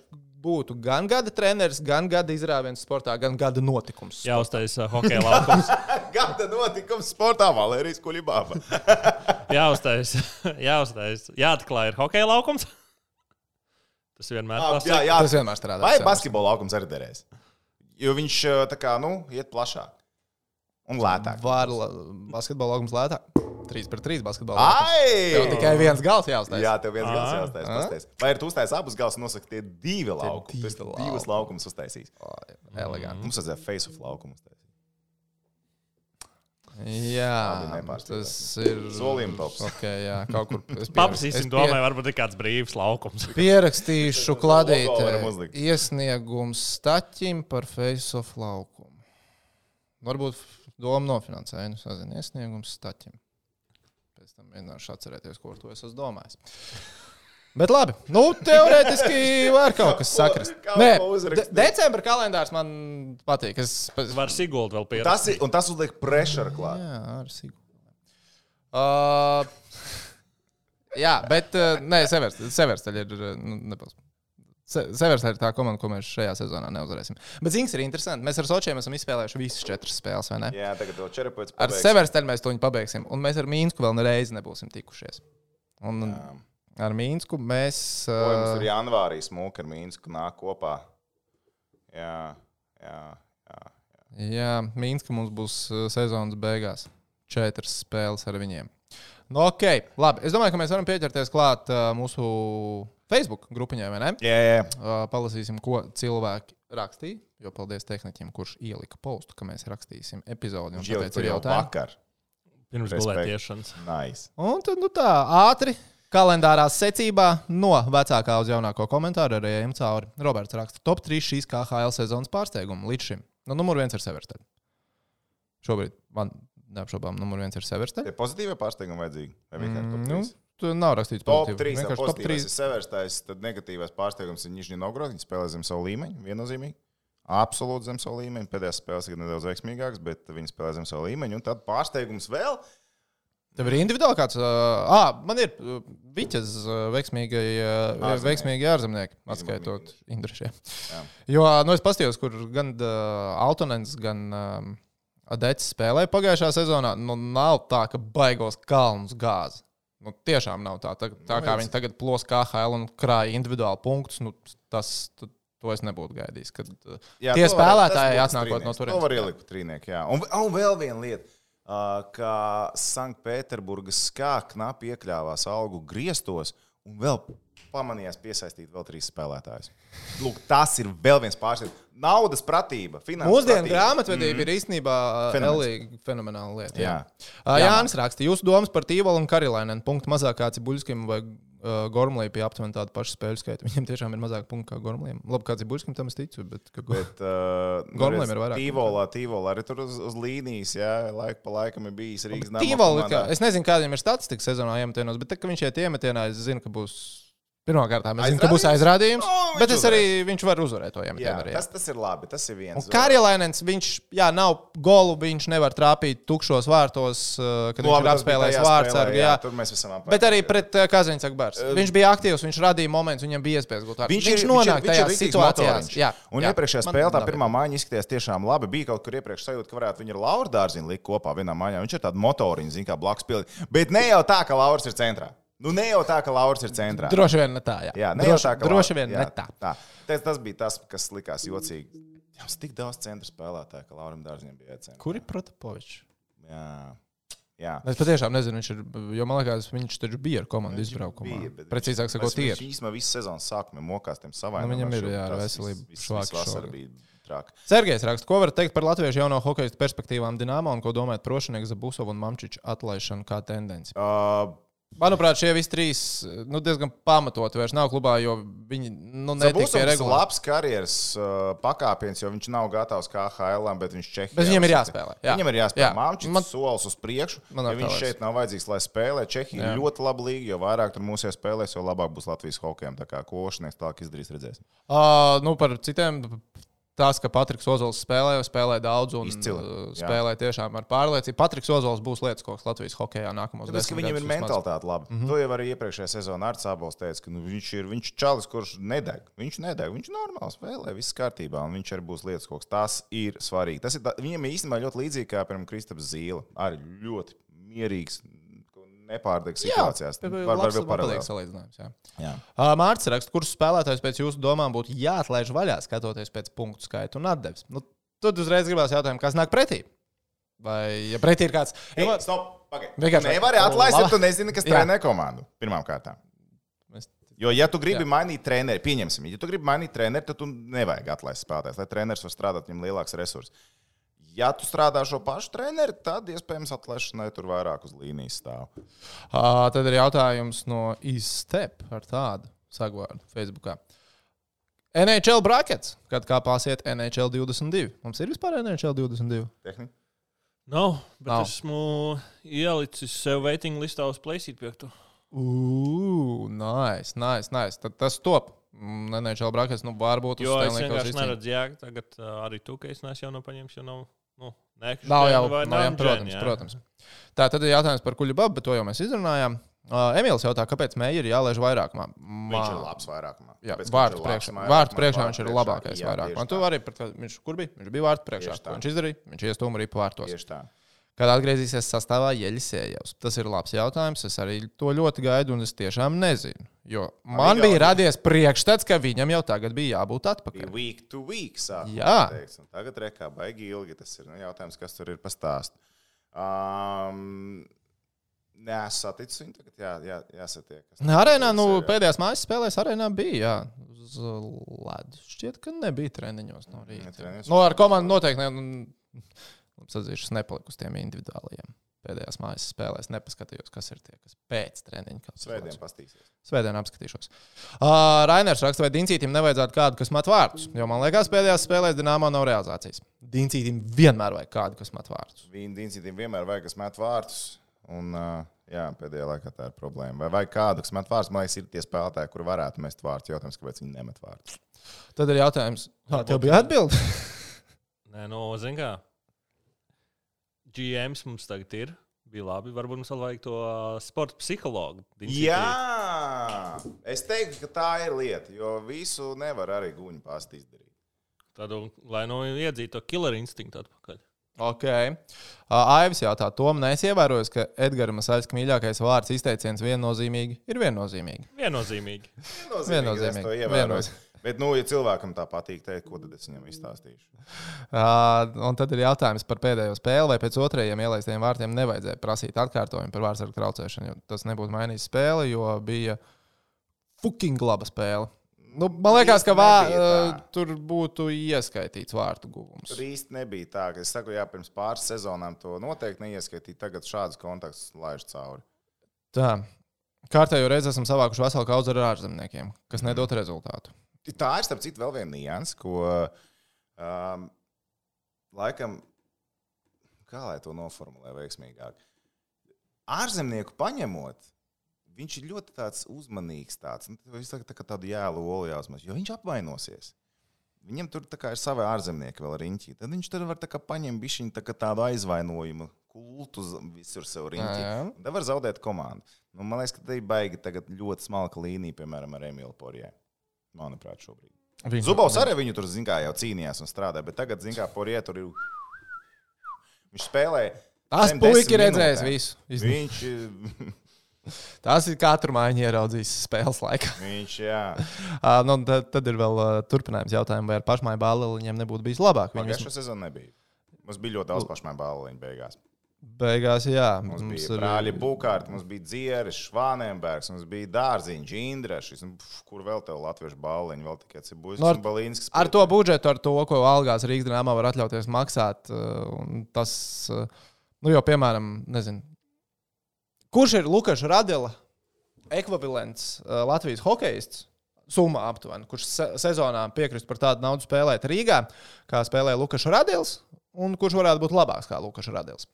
būtu gan gada treneris, gan gada izrāviens sportā, gan gada notikums?
Jāuztais uh, hokeja laukums.
Gada notikums sportā Valērijas Kuļibāba.
Jāuztais, jāuztais, jāatklāj ir hokeja laukums. Tas vienmēr
Jā,
pasaka.
jā.
Tas vienmēr strādā.
Vai basketbola laukums arī derēs? Jo viņš ā, tā kā, nu, iet plašāk un lētāk.
Var la- basketbola augums lētāk. 3 pret 3 basketbola. laukums.
Ai!
Tev tikai viens gals jāuztais.
Jā, tev viens gals jāuztais.
Ā.
pasties. Vai ir tu uztais abus gals un nosaka tie divi laukumi? Tu esi divus laukumus uztaisījis.
Eleganti.
Mums vajadzēja face of laukumu uztaisīt.
Jā, tas ir.
Solījuma tops.
Okay, jā, kaut kur.
Paprasīsim,
es
domāju, varbūt ir kāds brīvs laukums.
Pierakstīšu
varam uzlikt.
iesniegums staķim par face-off laukumu. Varbūt doma nofinansēja, nu, sazina iesniegums staķim. Pēc tam mēģināšu atcerēties, ko ar to es esmu domājis. Bet labi, nu, teorētiski var kaut kas sakrast. Nē, de decembra kalendārs man patīk. Es, es,
Var Sigulda vēl pierādīt.
Tas ir, un tas uzliek pressure klāt.
Jā, ar Sigūdu. Uh, jā, bet uh, nē, Severstaļ ir. uh, Nu, nepils. Se- Severstaļ ir tā komanda, ko mēs šajā sezonā neuzvarēsim. Bet zings ir interesanti. Mēs ar Sočiem esam izspēlējuši visas četras spēles, vai ne?
Jā, tagad to čerapēc.
Ar Severstaļu mēs to pabeigsim, un mēs ar Mīnsku vēl nereizi nebūsim tikušies. Un ar Mīnsku mēs.
Mums
Uh,
ir janvārī smūka ar Mīnsku nāk kopā. Jā, jā, jā.
jā, Mīnska mums būs uh, sezonas beigās. Četras spēles ar viņiem. Nu, ok, labi. Es domāju, ka mēs varam pieķerties klāt uh, mūsu Facebook grupiņai, vai ne?
Jā, jā.
Uh, palasīsim, ko cilvēki rakstīja. Jo paldies tehnikam, kurš ielika postu, ka mēs rakstīsim epizodi. un
Viņš jau
ir
jau
jautājumi.
vakar.
Pirms
Respekt.
gulētiešanas.
Nice.
Un tad, nu tā, ātri kalendārā secībā no vecākā uz jaunāko komentāru arī ejam cauri. Roberts raksta, top 3 šīs KHL sezonas pārsteigumu līdz šim. Nu, numur viens ir Seversteļs. Šobrīd man neapšaubām, numur viens ir Seversteļs.
Tie pozitīvie pārsteigumi vajadzīgi. Vai vienkārši top
Nu,
trīs?
tur nav rakstīts
Top
pozitīvi.
3.
Vienkārši top
Pozitīvais
3.
ir severstais, tad negatīvais pārsteigums ir Nižņī Novgorod. Viņi spēlē zem savu līmeņu, viennozīmīgi. Absolūti zem savu līmeņu. Pēdējās spēles ir nedaudz veiksmīgākas, bet viņi spēlē zem savu līmeņu. Un tad pārsteigums vēl.
Tev ir individuāli kāds. Uh, ah, man ir uh, Viķis uh, veiksmīgai, uh, veiksmīgi ārzemnieki, atskaitot Indrišiem. Jo, nu, es paskatījos, kur gan uh, Altonens, gan um, Adets spēlēja pagājušā sezonā. Nu, nav tā, ka baigos kalnus gāzi. Nu, tiešām nav tā. Tā, tā kā
redz.
viņi tagad plos KHL un krāja individuāli punktus, nu, tas, to es nebūtu gaidījis. Kad, uh,
Jā,
Tie spēlētāji atnākot no turienes.
To var ielikt jā. Un, un vēl viena lieta. Ka Sanktpēterburgas skā knapi iekļāvās algu griestos un vēl pamanījās piesaistīt vēl trīs spēlētājus. Lūk, tas ir vēl viens pārsteigums. Naudas pratība, finanses
Mūsdienu
pratība.
grāmatvedība mm. ir īstenībā
Fenomens.
Fenomenāla lieta. Jā.
Jā.
Jā. Jānis raksta, jūsu domas par Tīvolu un Karilainen. Punktu mazāk kāds ir Buļskim vai uh, Gormlī pie aptuveni tāda paša spēļu skaita. Viņam tiešām ir mazāk punktu kā Gormlīm. Labi, kāds ir Buļskim, tam es ticu. Bet, ka...
Bet, uh,
Gormlim ir vairāk.
Tīvolā, tīvolā arī tur uz, uz līnijas, jā, laika pa laikam ir bijis Rīgas
kā, es nezinu, kādiem ir statistika sezonā iemetienos, bet tā, ka viņš iet iemetienā, es zinu, ka būs. Pirmkārt, es zinu, ka būs aizrādījums,
O, viņš
bet es arī
uzvarēs.
viņš var uzvarēt to
jā. tas, tas ir labi. Tas ir viens.
Un Karilainens, viņš, jā, nav golu, viņš nevar trāpīt tukšos vārtos, uh, kad
Nu,
viņš
labi,
ir
tas bija
apspēlējis
tajā
ar-
jā,
Jā,
mēs esam
Bet arī pret uh, Kazīnu Bārs. Viņš bija aktīvs, viņš radīja momentus, viņam bija iespējas gūt vārdu.
Viņš,
Viņš
ir,
nonāk
viņš ir, viņš ir rītīgs
situācijās.
motoriņš.
Jā,
un
jā.
iepriekšējā spēlē tā pirmā maiņa izskatījās tiešām labi. Bija kaut kur iepriekš sajūta, ka varētu viņu ar Lauru dārziņu likt kopā vienā maiņā. Viņš ir tāds motoriņš, kā blakus pildīt. Bet ne jau tā, ka Lauris ir centrā. Nu, ne jau tā, ka Lauris ir centrā.
Droši vien ne tā. Jā,
Jā, ne jau
droši,
tā, ka
droši vien
jā,
ne tā.
tā. Tas, tas bija tas, kas likās jocīgi. Jā, tik daudz centra spēlētāju, ka Laurim dārziņam bija jācentrā.
Kur ir Protapovičs?
Jā. Jā.
Es patiešām nezinu, viņš ir. Jo man liekas, viņš taču bija ar komandu
Viņš
izbraukumā.
bija,
Precīzāk
viņš-
sakot,
Viņš
tie ir.
īstenībā visu sezonas sākumā mokās tiem savām.
Nu, viņam ir, jā,
bija traka.
Sergejs raksta, ko var teikt par latviešu jauno hokeja perspektīvām Dienāmo un ko domājat par Rošnieku, Zabusovu un Mamčiču atlaišanu kā tendenci?
Uh,
Manuprāt, šie visi trīs nu, diezgan pamatoti vairs nav klubā, jo viņi nu, netika
Būs
pie
tas
regulāra.
labs karjeras uh, pakāpiens, jo viņš nav gatavs kā HL, bet viņš Čehijā.
Bet viņam ir jāspēlē, jā.
Viņam ir jāspēlē.
Jā.
Mākslinieks
Man-
solis uz priekšu.
Man
Ja viņš
liekas.
šeit nav vajadzīgs, lai spēlē. Čehija ir ļoti laba līga, jo vairāk tur mūsu spēlēs, jo labāk būs Latvijas hokejam. Tā kā ko Ošnieks tālāk izdarīs, redzēsim.
Uh, nu, par citiem. Tas, ka Patriks Ozols spēlē, spēlē daudz un
Izcili,
uh,
jā.
spēlē tiešām ar pārliecību. Patriks Ozols būs lietas koks Latvijas hokeja nākamos desmit
viņam ir
vismaz.
mentalitāte laba. Mm. -hmm. To jau arī iepriekšējā sezonā ar Cābols teica, ka nu, viņš ir viņš čalis, kurš nedeg. Viņš nedeg, viņš ir normāls, spēlē, viss kārtībā, un viņš arī būs lietas koks. Tas ir svarīgi. Tas ir, tā, viņam īstenībā ļoti līdzīgi kā, piemēram, Kristaps Zīle. Arī ļoti mierīgs, nepārdegs situācijās.
Jā,
Var, var
labs,
vēl
patīk
paralēli.
salīdzinājums. Jā.
Jā.
Uh, Mārcis raksta, kurus spēlētājus pēc jūsu domām būtu jāatlaiž vaļā, skatoties pēc punktu skaita un atdeves. Nu, tad uzreiz gribās jautāt, kas nāk pretī. Vai ja pretī ir kāds?
Hey,
Jo-
stop, pagaid.
Vienkārši-
Nevari atlaist, ja tu nezini, kas trenē komandu. Pirmām kārtām.
Mēs-
Jo, ja tu gribi
Jā.
Jā. mainīt treneri, pieņemsim, ja tu gribi mainīt treneri, tad tu nevajag atlaist spēlētājs, lai treneris var strādāt, viņam lielāks resurss. Ja tu strādā šo pašu treneri, tad iespējams atlaišanai tur vairāk uz līnijas stāv.
Uh, tad ir jautājums no Izstep ar tādu sagvārdu Facebookā. NHL brackets, kad kāpāsiet NHL 22. Mums ir vispār NHL 22.
Tehnika?
Nav, bet
Nav.
Nav. esmu ielicis sev waiting listā uz Playsīt piektu.
Ugh, nice, nice, nice. Tad tas top. Mm, NHL brackets, nu, varbūt uz
Jo es
Stanley Kausa
vienkārši neredzu jēgu. Tagad uh, arī tu, ka es nesu jau no paņemšu, jau nav. Nu, nekšķi
Nav jau,
dženi vai
nav, jā,
non-dženi,
protams,
jā.
protams. Tā tad ir jautājums par kuģu babu, bet to jau mēs izrunājām. Uh, Emīls jautā, kāpēc mēģi ir jālaiž vairākumā?
Viņš ir labs vairākumā.
Jā, vārtu priekšā,
vairākumā,
vārtu priekšā viņš ir labākais
Jā,
vairāk.
tieši
Man tu
tā.
arī, pret, viņš, kur bija? Viņš bija vārtu priekšā.
Tā.
viņš izdarīja? Viņš iestūma arī pa vārtos.
Tieši tā.
Kad atgriezīsies sastāvā Jeļisējevs? Tas ir labs jautājums. Es arī to ļoti gaidu, un es tiešām nezinu. Jo man bija radies priekšstats, ka viņam jau tagad bija jābūt
Bija
atpakaļ.
week to week. Sākumā,
Jā.
teikts, un Tagad rekā baigi ilgi. Tas ir nu, jautājums, kas tur ir pastāst. Um, Nē, es saticu viņu. Tagad jā, jā, jāsatiek.
Ne, arēnā, nu, pēdējās mājas spēlēs arēnā bija. Jā. Uz ledus. Šķiet, ka nebija treniņos no rīta.
treniņos.
No, ar komandu noteikti ne. nu, Labi, atzīšu, es nepaliku uz tiem individuālajiem. Pēdējās mājas spēlēs nepaskatījos, kas ir tie, kas pēc treniņa. kāds
Svētdien
uzlauks.
pastīsies.
Svētdien apskatīšos. Uh, Rainers raksta, vai Diencītam nevajadzētu kādu, kas met vārdus. Jo man liekas, pēdējās spēlēs Dienāmo nav realizācijas. Diencītam vienmēr vajag kādu, kas met vārdus.
Viņa Diencidiem vienmēr vajag, kas met vārtus. Un, uh, jā, pēdējā laikā tā ir problēma. Vai vajag kādu, kas met vārdus? Man liekas, ir tie spēlētāji, kuri varētu mest vārdus. Jautājums, kāpēc viņi nemet vārdus?
Tad ir jautājums, kā tev bija atbilde?
Nē, no zin kā. GMs mums tagad ir. Bija labi. Varbūt mums vēl vajag to sporta psihologu.
Jā, es teiktu, ka tā ir lieta, jo visu nevar arī guņu pasti izdarīt.
Tādu, lai nu iedzītu to killer instinktu atpakaļ.
Ok. Aivis jautā, Tom, neesievērojas, ka Edgars Masāļs mīļākais vārds izteiciens viennozīmīgi ir viennozīmīgi.
Viennozīmīgi.
Viennozīmīgi. Es to ievēroju. Bet, nu, ja cilvēkam tā patīk teikt, ko tad es viņam izstāstīšu?
Uh, un tad ir jautājums par pēdējo spēli, vai pēc otrajiem ielaistiem vārtiem nevajadzēja prasīt atkārtojumu par vārdsargu traucēšanu. jo Tas nebūtu mainījis spēli, jo bija fucking laba spēle. Nu, man liekas, ka vā, uh, tur būtu ieskaitīts vārtu guvums.
Tur īsti nebija tā, ka es saku, jā, pirms pāris sezonām to noteikti neieskaitīt. Tagad šādus kontaktus laiž cauri.
Tā. Kārtējo reizi esam savākuši veselu kaudzi ar ārzemniekiem, kas nedod rezultātu.
Tā ir, starp citu, vēl viena nianses, ko um, laikam, kā lai to noformulē veiksmīgāk. Ārzemnieku paņemot, viņš ir ļoti tāds uzmanīgs, tāds, nu, viņš tā, tā kā tādu jēlu olu jāuzmaz, jo viņš apvainosies. Viņam tur ir savi ārzemnieki vēl riņķī. Tad viņš tur var tā paņemt bišķiņu tā tādu aizvainojumu kultu visur sev riņķī. Tad var zaudēt komandu. Nu, man liekas, ka tā ir baigi ļoti smalka līnija, piemēram, ar Emīlu Porjē. Manuprāt, šobrīd.
Viņš-
Zubovs arī viņu tur, kā, jau cīnījās un strādāja, bet tagad, zin kā, Porjē tur ir. Viņš spēlēja.
Tas redzējis
minūtēm.
visu.
Viņš,
Tas ir katru mājiņu ieraudzījis spēles laikā.
viņš, jā.
Uh, nu, tad, tad ir vēl uh, turpinājums jautājumam, vai ar pašmāju bāli viņiem nebūtu bijis labāk.
Pagājušā sezona nebija. Mums bija ļoti daudz pašmai balliņu beigās.
Beigās, jā,
Mums, mums bija brāļi Bukārti, mums bija Dzieris, Švānenbergs, mums bija Dārziņš, Indrešs. Nu, Kur vēl tev latviešu balliņu, vēl tikai Cibuļs
Nu, ar-
un Balīnskis.
Ar to budžetu, ar to, ko algās Rīgas dīnāmā var atļauties maksāt, uh, un tas, uh, nu, jau, piemēram, nezinu, kurš ir Lukas Radela ekvivalents Latvijas hokeists? Summa aptuveni, kurš se sezonā piekrist par tādu naudu spēlēt Rīgā, kā spēlē Lukas Radils, un kurš varētu būt labāks kā Lukas Radils.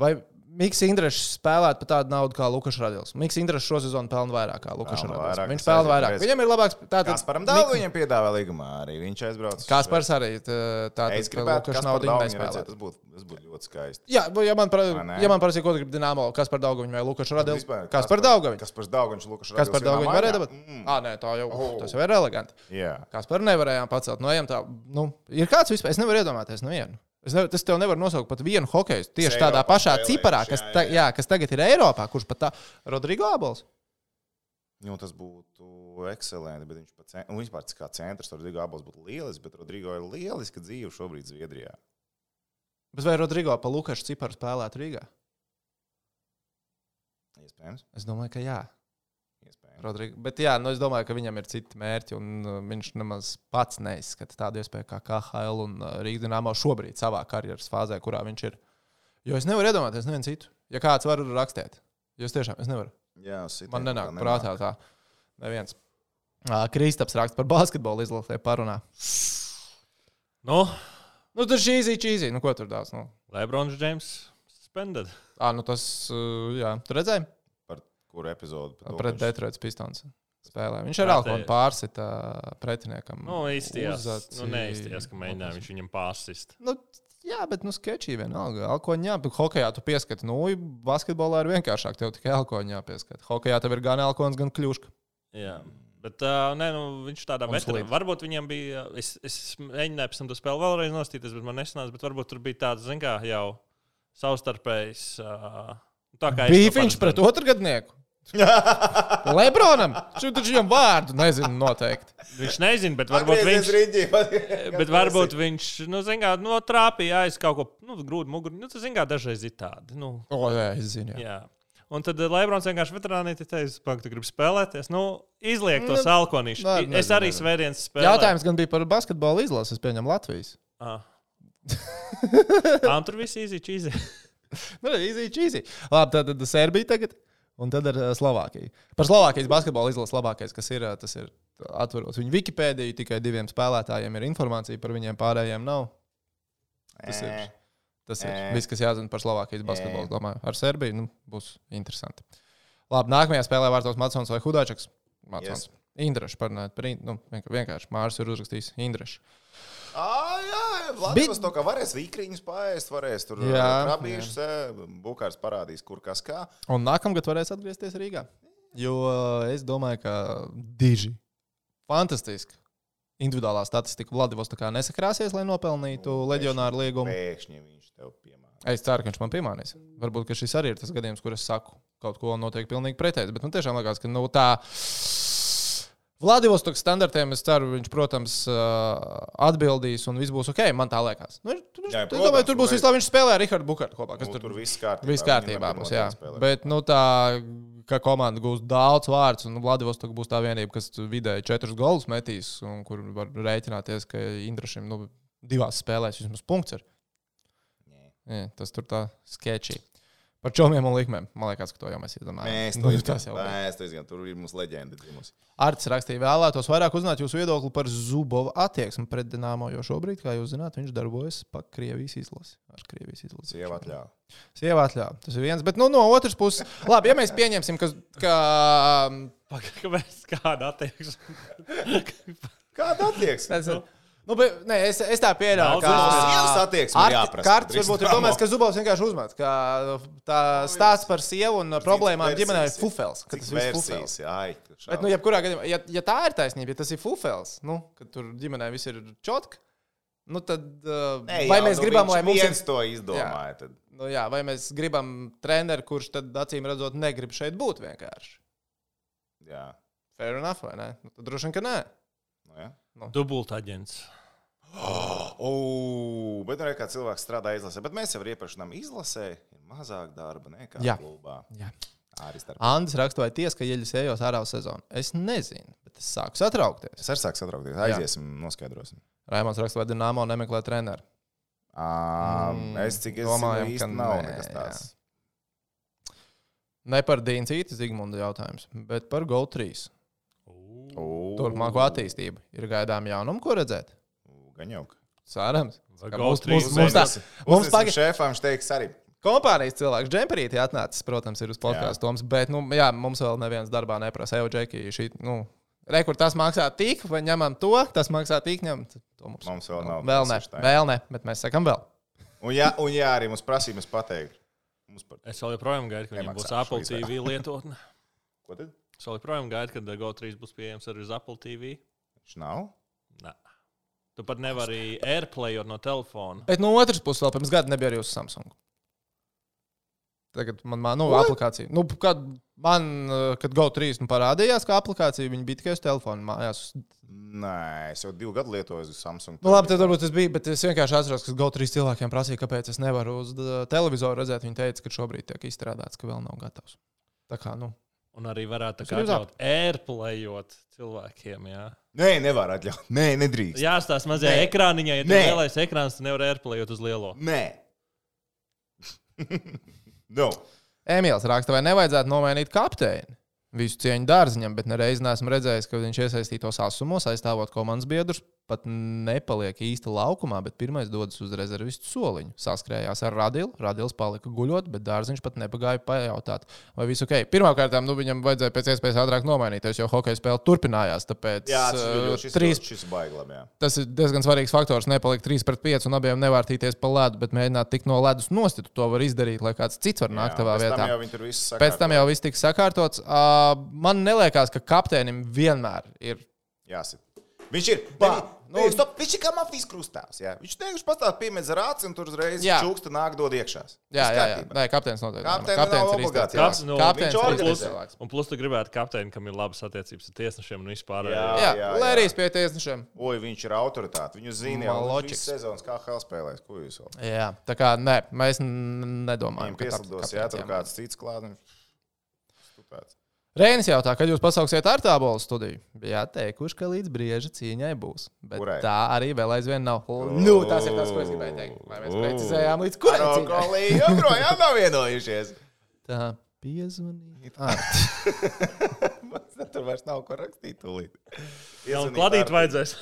Vai Mikls Indrešs spēlētu par tādu naudu kā Lukas Radils? Mikls Indrešs šo sezonu pelna vairāk kā Lukas Radils.
vairāk,
Viņš pelna vairāk.
reiz.
Viņam ir labāks. Tātad,
Kasparam Dālu viņam piedāvā līgumā arī. Viņš aizbrauc.
Kaspars arī tā, tātad, Lukas
ka
naudu
Kaspars
nespēlē.
tas būtu, tas būtu ļoti skaisti.
Jā, ja man, pra, ja man prasīja, ko tu gribi Dienāmo, kas par Daugaviņu vai Lukas Radils,
Vispār,
kas par Daugaviņu?
Kas par Daugaviņu? Lukas
Kas par Daugaviņu varēja dabūt?
Mm.
Ā, nē, tā jau,
Oh.
tas jau ir eleganti.
Jā.
Kas par nevarējām pacelt? No ejam tā, nu, ir kāds vispār, es nevaru iedomāties nevienu. Es nevaru, tas tev nevar nosaukt pat vienu hokeju. Tieši
Kas
tādā
Eiropā
pašā
spēlējuši,
ciparā, kas,
jā,
ta,
jā.
jā, kas tagad ir Eiropā, kurš pat tā Rodrigo Abols.
Nu, tas būtu ekscelenti, bet viņš pat cen... un vispār kā centrs Rodrigo abos būtu lielisks, bet Rodrigo ir lieliska dzīve šobrīd Zviedrijā.
Bet vai Rodrigo pa Lukašu ciparu spēlētu Rīgā?
Iespējams.
Es domāju, ka jā. Rodrigo. Bet jā, nu, es domāju, ka viņam ir citi mērķi, un uh, viņš nemaz pats neizskata tādu iespēju kā KHL un uh, Rīgas dīnāmā šobrīd, savā karjeras fāzē, kurā viņš ir. Jo es nevaru iedomāties nevienu citu. Ja kāds var rakstīt, jo es tiešām es nevaru.
Jā, uz sitienu
Man nenāk
tā
prātā tā. Neviens. Uh, Kristaps raksta par basketbolu izlasē parunā.
Nu,
Nu, tur šī īzī, čīzī. Nu, ko tur daudz? Nu,
Lebrons Džeims suspended.
à, nu tas, uh, jā, tur redzēji?
Par to,
Pret
kurš-
Detroit Pistons spēlē. Viņš ar alkoholu pārsita pretiniekam.
Nu, īstījās. Nu, neizstījās, ka mēģināja viņš viņam pārsist.
Nu, jā, bet nu, sketčī vienalga. Alkoņā, bet hokeja tu pieskati. Nu, basketbolā ir vienkāršāk. Tev tikai alkoņā pieskati. Hokejā tev ir gan alkoņs, gan kļūška.
Jā. Bet uh, nē, nu, viņš tādā veidā varbūt viņam bija. Es, es mēģināju pēc tam to spēli vēlreiz nostīties, bet man nesanāca. Bet varbūt tur bija tāds, zin kā, jau savstarpējs. Uh, tā kā
Bīfiņš
parasti
pret
daru.
otrgadnieku. Lebronam, šim taču viņam vārdu nezinu noteikti.
Viņš nezina, bet varbūt viņš.
riņķī.
Bet varbūt viņš, nu, zin kā, no trāpīja aiz kaut ko, nu, grūti muguru. Nu, tas, zin kā, dažreiz ir tādi. Nu,
O, jā, es zinu. Jā.
jā. Un tad eh, Lebrons vienkārši veterānīti teica, ka tu gribi spēlēties. Nu, izliek to
Nu,
salkonīšu.
nē,
Es
nezinu,
arī svētdienas spēlēju.
Jautājums gan bija par basketbolu izlasi, es pieņemu Latvijas.
Ah. Ah, tur viss īsi čīzi.
Nu, easy, cheesy. Labi, tad, tad Serbija tagad. Un tad ar uh, Slovākiju. Par Slovākijas basketbolu izlases labākais, kas ir, uh, tas ir atverot viņu Wikipēdiju, tikai diviem spēlētājiem ir informācija, par viņiem pārējiem nav. Tas ir, tas ir viss, kas jāzina par Slovākijas basketbolu. Domāju, ar Serbiju nu, būs interesanti. Labi, nākamajā spēlē vārtos Matsons vai Hudāčaks. Matsons. Yes. Indrašs parunājot par nu, vienkār- vienkārši Mārs ir uzrakstījis Indrašs.
Ah, jā. Tas to kā varēs vīkriņus pāriest, varēs tur
Jā,
krabīšus, bukārs parādīs, kur kas kā.
Un nākamgad varēs atgriezties Rīgā. Jo uh, es domāju, ka diži. Fantastiski. Individuālā statistika Vladivostokā nesakrāsies, lai nopelnītu leģionāru līgumu.
Pēkšņi viņš tev piemāna.
Es ceru, ka viņš man piemānīs. Varbūt ka šis arī ir tas gadījums, kur es saku kaut ko noteikti pilnīgi pretēji. Bet nu, tiešām liekas, ka nu, tā Vladivostokas standartiem es ceru, viņš, protams, atbildīs un viss būs ok. Man tā liekas. Nu, tur,
Jā, protams,
domāju, tur būs viss labi. Viņš spēlē ar Rihardu Bukārtu kopā.
Nu,
tur
tur viss kārtībā.
Viss kārtībā būs, jā.
spēlē.
Bet, nu, tā, ka komanda gūs daudz vārdus, un Vladivostok būs tā vienība, kas vidēji četrus golus metīs, un kur var rēķināties, ka Indrašam nu, divās spēlēs vismaz punkts ir. Jā, tas tur tā sketčī. Par čomiem un likmēm. Man liekas, ka to jau mēs.
Mēs
Nu,
to
tas jau
izdarām.
bija.
Mēs to izdarām. Tur ir mūsu leģenda. dzimusi.
Arts rakstīja, vēlētos vairāk uzzināt jūsu viedokli par Zubova attieksmi pret Dienāmo, jo šobrīd, kā jūs zināt, viņš darbojas pa Krievijas izlasi. Ar Krievijas izlasi.
Sieva atļāva.
Sieva atļauj. Tas ir viens, bet nu, no otras puses, labi, ja mēs pieņemsim, ka, ka
Pagaidām, kāda attieksme?
Kāda attieksme?
Tas. Nu, bet, nē, es, es tā pieļauju, ka.
Sievas attieksme ir jāprasa.
Kārts varbūt ir domājis, ka Zubovs vienkārši uzmet. Ka tā stāsts par sievu un problēmām
versijas
ģimenē ir fufels. ka Tas ir fufels.
Jā,
Bet, nu, jebkurā gadījumā, ja, ja tā ir taisnība, ja tas ir fufels, nu, kad tur ģimenē viss ir čotka, nu, tad uh,
Nē,
vai
jau,
mēs
nu,
gribam, lai mums
viens to izdomāja. Tad...
Nu, jā, vai mēs gribam treneru, kurš tad acīm redzot negrib šeit būt vienkārši?
Jā.
Fair enough, vai ne? Nu, tad droši vien, ka nē.
Nu, jā.
Dubult aģents.
Oh, bet ir kā cilvēks strādā izlasē. Bet mēs jau iepriekš tam izlasē ir mazāk darba nekā
Jā.
klubā.
Jā.
Arī starp.
Andris raksta, vai tiesa, ka ieļas ejos ārā uz sezonu? Es nezinu, bet es sāku satraukties.
Es arī sāku satraukties. Aiziesim, noskaidrosim.
Raimons raksta, vai Dienāmo nemeklē treneru.
Um,
Mm,
es cik es
domājam,
zinu,
ka
nav
nē,
nekas tāds.
Ne par Dīnu Cītu Zigmundu jautājums, bet par GO3.
Oh,
Turpmāko attīstību. Ir gaidām jaunumu, ko redzēt?
Gan jau.
Cerams.
Vai
Ka
Go3
mums, mums, mums
Mums
pagaid-
pagaidām šefam teiks arī.
kompānijas cilvēks, Džemperīti atnācis, protams, ir uz podkāstu Toms, bet, nu, jā, mums vēl neviens darbā neprasa. Evo, Džeki, šī, nu, re, kur tas maksā tik, vai ņemam to, tas maksā tik, ņemam. To mums,
Mums vēl nav
Vēl ne, vēl ne, bet mēs sakam vēl.
Un jā, un jā arī mums prasīja, mēs pateiktu. Mums par...
Es vēl joprojām gaidu, ka viņam būs Apple. TV lietotne.
Ko tad?
Es vēl joprojām gaidu, kad GO3 būs pieejams arī uz Apple TV.
Viņš nav.
Nē. Tu pat nevari AirPlayot no telefona.
Bet no otras puses, vēl pirms gada nebija arī uz Samsung. Tagad man, man nu, aplikācija. Nu, kad man, uh, kad GO3 nu, parādījās, kā aplikācija, viņi bija tikai uz telefona mājās.
Nē, es jau divu gadu lietoju uz Samsung.
Nu, labi, tad varbūt tas bija, bet es vienkārši atceros, ka GO3 cilvēkiem prasīja, kāpēc es nevaru uz uh, televizoru redzēt. Viņi teica, ka šobrīd tiek izstrādāts, ka vēl nav gatavs. Tā kā, nu,
Un arī varētu tā kā atļaut AirPlayot cilvēkiem. Jā,
Nē, nevar atļaut. Nē, nedrīkst.
jā tās mazajā
Nē.
ekrāniņā, ja
Nē.
lielais ekrāns, tu nevari AirPlayot uz lielo.
Nē. no.
Emīls raksta, vai nevajadzētu nomainīt kapteini. Visu cieņu dārziņam, bet nereiz neesmu redzējis, ka viņš iesaistītos asumos, aizstāvot komandas biedrus. Pat nepaliek īsti laukumā, bet pirmais dodas uz rezervistu soliņu. Saskrējās ar Radilu. Radils palika guļot, bet dārziņš pat nepagāja pajautāt, vai viss ok. Pirmkārt, nu, viņam vajadzēja pēc iespējas ātrāk nomainīties, jo hokeja spēle turpinājās. Tāpēc
Jā, tas
uh,
ļoti
trīs
šis, šis baiglam, jā.
Tas ir diezgan svarīgs faktors. Nepalikt 3 pret 5 un abiem nevārtīties pa ledu, bet mēģināt tikt no ledus nost. To var izdarīt, lai kāds cits var nākt tavā vietā.
Tam.
Pēc tam jau viss tiks sakārtots. Uh, man liekas, ka kapteinim vienmēr ir.
Jāsit. Viņš ir.
Ba-
Nu,
nu-
stop, viņš ir kā mafijas krustāvs. Jā. Viņš vienkārši pastāv piemērs ar aci un tur uzreiz
Jā.
čūksta nāk dod iekšā.
Jā, jā, jā. Nē, kapteinis noteikti. Kapteinis
nav
ir
obligāti jāsaka.
Nu,
Kapteinis ir izteikts cilvēks.
Un plus, tu gribētu kapteini, kam ir labas attiecības ar tiesnešiem un vispār.
Jā.
arī-
Jā,
jā,
lai
jā.
arī pie tiesnešiem.
Oi, viņš ir autoritāte. Viņu zina jau visas sezonas, kā Hell spēlēs. Ko jūs vēl?
Jā, tā kā nē, mēs nedomājam,
Viņam
ka
pieslidos, jā, tur kāds cits klāts. Stupēts.
Rēnis jautā, kad jūs pasauksiet ar tābolu studiju. Jā, teikuši, ka līdz brieža cīņai būs. Bet
Kurai?
tā arī vēl aizvien nav. Nu, tas ir tas, ko es gribēju teikt. Vai mēs precizējām līdz kurai cīņai?
Joprojām nav vienojušies.
Tā piezvanīt. Ah,
Tur vairs nav ko rakstīt. tūlīt.
Jā, un
Piezvanīt
kladīt
Artim.
vajadzēs.